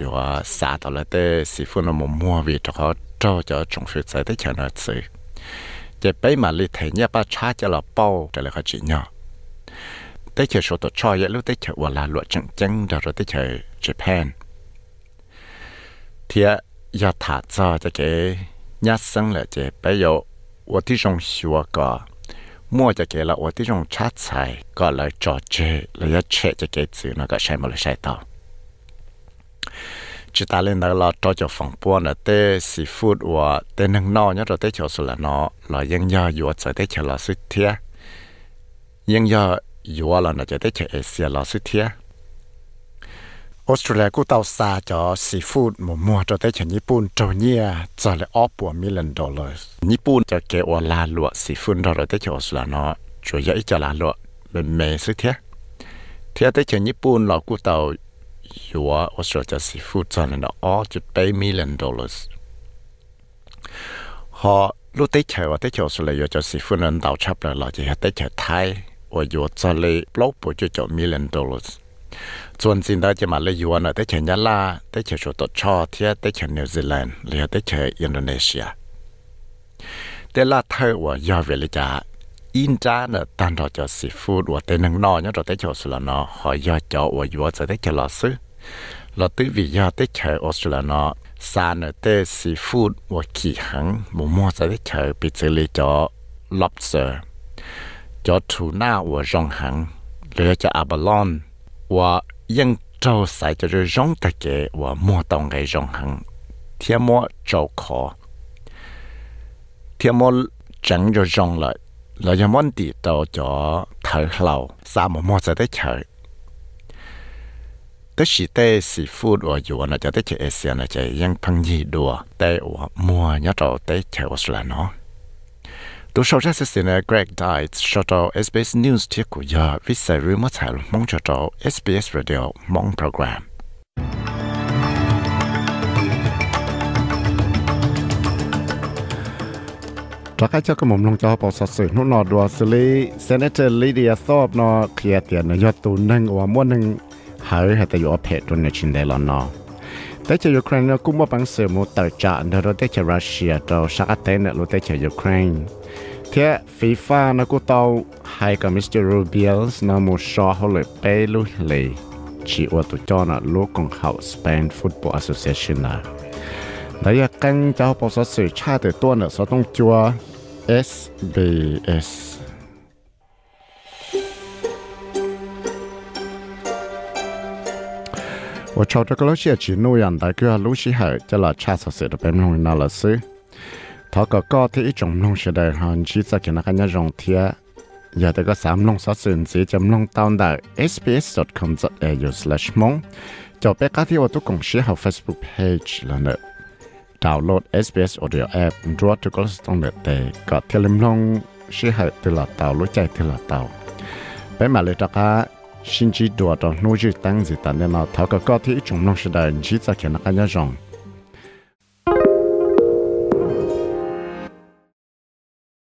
và xả tạo lại tới sĩ phụ nó mua vì cho họ trong phía trái tới China sự. Giờ bây mà lý thế nhé ba cha cho là bao trở lại họ chỉ nhỏ. Tới chờ số tổ cho vậy lúc tới chờ là luật chẳng chẳng rồi tới chờ Japan thì ya thả cho cái nhá sang là chế bây giờ tôi đi trong xua mua cho cái là tôi đi trong chát xài là trò chơi là ya chơi cái chữ nó có mà là sai tao chỉ ta. Lên đó là trò cho phòng buôn là tê sĩ phút và tê rồi tê chỗ số là nó là dân do dù ở tê chỗ là sức thiết dân do dù là nó cho tê chỗ Asia ออสเตรเลียกูเตาซาจอซีฟู้ดหมูมัวจอได้ฉันญี่ปุ่นจอเนียจอเลยออปัวมิลเลนดอลลาร์ญี่ปุ่นจะเกอลาลวดซีฟู้ดเราได้จออสเตรเลียเนาะช่วยอีจลาลวดเป็นเมซึเทียเทียได้ฉันญี่ปุ่นเรากูเตาอยู่วออสเตรเลียจะซีฟู้ดจอเลยเนาะออจุดไปมิลเลนดอลลาร์หอลูกได้เฉยว่าได้เฉยสุดเลยจะซีฟู้ดนั้นเตาชับเลยเราจะได้เฉยไทยว่าอยู่จอเลยปลอกปัวจะจอมิลเลนดอลลาร์ ส่วนสิ่งใดจะมาเลยยู่นะแต่เฉยยาลาแต่เฉยตัวชอเทียแต่เฉยนิวซีแลนด์หรือแต่เฉยอินโดนีเซียแต่ละเธอว่ายอเวลิจาอินจ้าเนตันเราจะซีฟูดว่าแต่นึ่งนอเนี่ยเราได้เจอสุลนอหอยยอจาว่าอยู่จะได้เจอลอซื้อเราตื้อวิยาได้เจอออสเตรเลียนอซาเนเตซีฟูดว่าขี่หังหมูมัวจะได้เจอปิเจลีจอ lobster จอทูน่าว่าจงหังหรือจะอาบาลอน ว่ายังเจ้าใส่จะจงตะเกว่ามัวตองไงจงหังเทีย มัวเจ้าขอเทียมัวจังจะจงเลย là do món đi tàu cho thở lầu sao mà mua sẽ tới chờ tới chỉ tới seafood ở chỗ nó cho tới chơi Asia nó chơi ยัง phăng gì đùa tới ở mua nhớ tàu tới chơi Australia nó tôi sau ra sẽ xin Greg Diet cho tàu SBS News thiết của giờ viết sai rưỡi mất hại mong cho tàu SBS Radio mong program cho cái cho cái mồm lông cho bộ sát sự nó nọ đùa xử lý senator Lydia Thorpe nó kia tiền nó do tụ nâng và muốn nâng hở hay tại do phe tuần này trên đây là nó tại cho Ukraine cũng một bằng sự một tờ trả nó rồi tại cho Russia cho sát tên nó tại cho Ukraine thế FIFA nó cũng tàu hay cả Mr. Rubiels nó một số họ lại bê lưu lì chỉ ở tụ cho nó lúc còn học Spain Football Association là đấy là căng cho bộ số sự cha từ tuần ở số tông chua SBS 我朝这个老些只诺样的个路西后，这了查测些的本弄那了是，他个高的一种弄是的哈，只在给那个那种贴，有这个三弄所甚至就弄到到 sbs.com.au slash 梦，就别个ที่ว่าตุ thọ có có thì ít trồng nông sẽ đời hơn chỉ sẽ cái nó cái nhà trồng thiệt giờ tới có sám nông sáu sườn chỉ chấm nông tao đài sbs.com.au slash mong cho bé cá thiệu tôi cũng share học facebook page là nữa download SBS audio app rồi tôi có trong đợt để có thể lên nông share học từ là tàu, lối chạy từ là tàu. Bé mà lấy ra cá, xin chỉ đùa trong nuôi dưỡng tăng gì ta nên là thọ có có thì ít trồng nông sẽ đời chỉ sẽ cái nhà trồng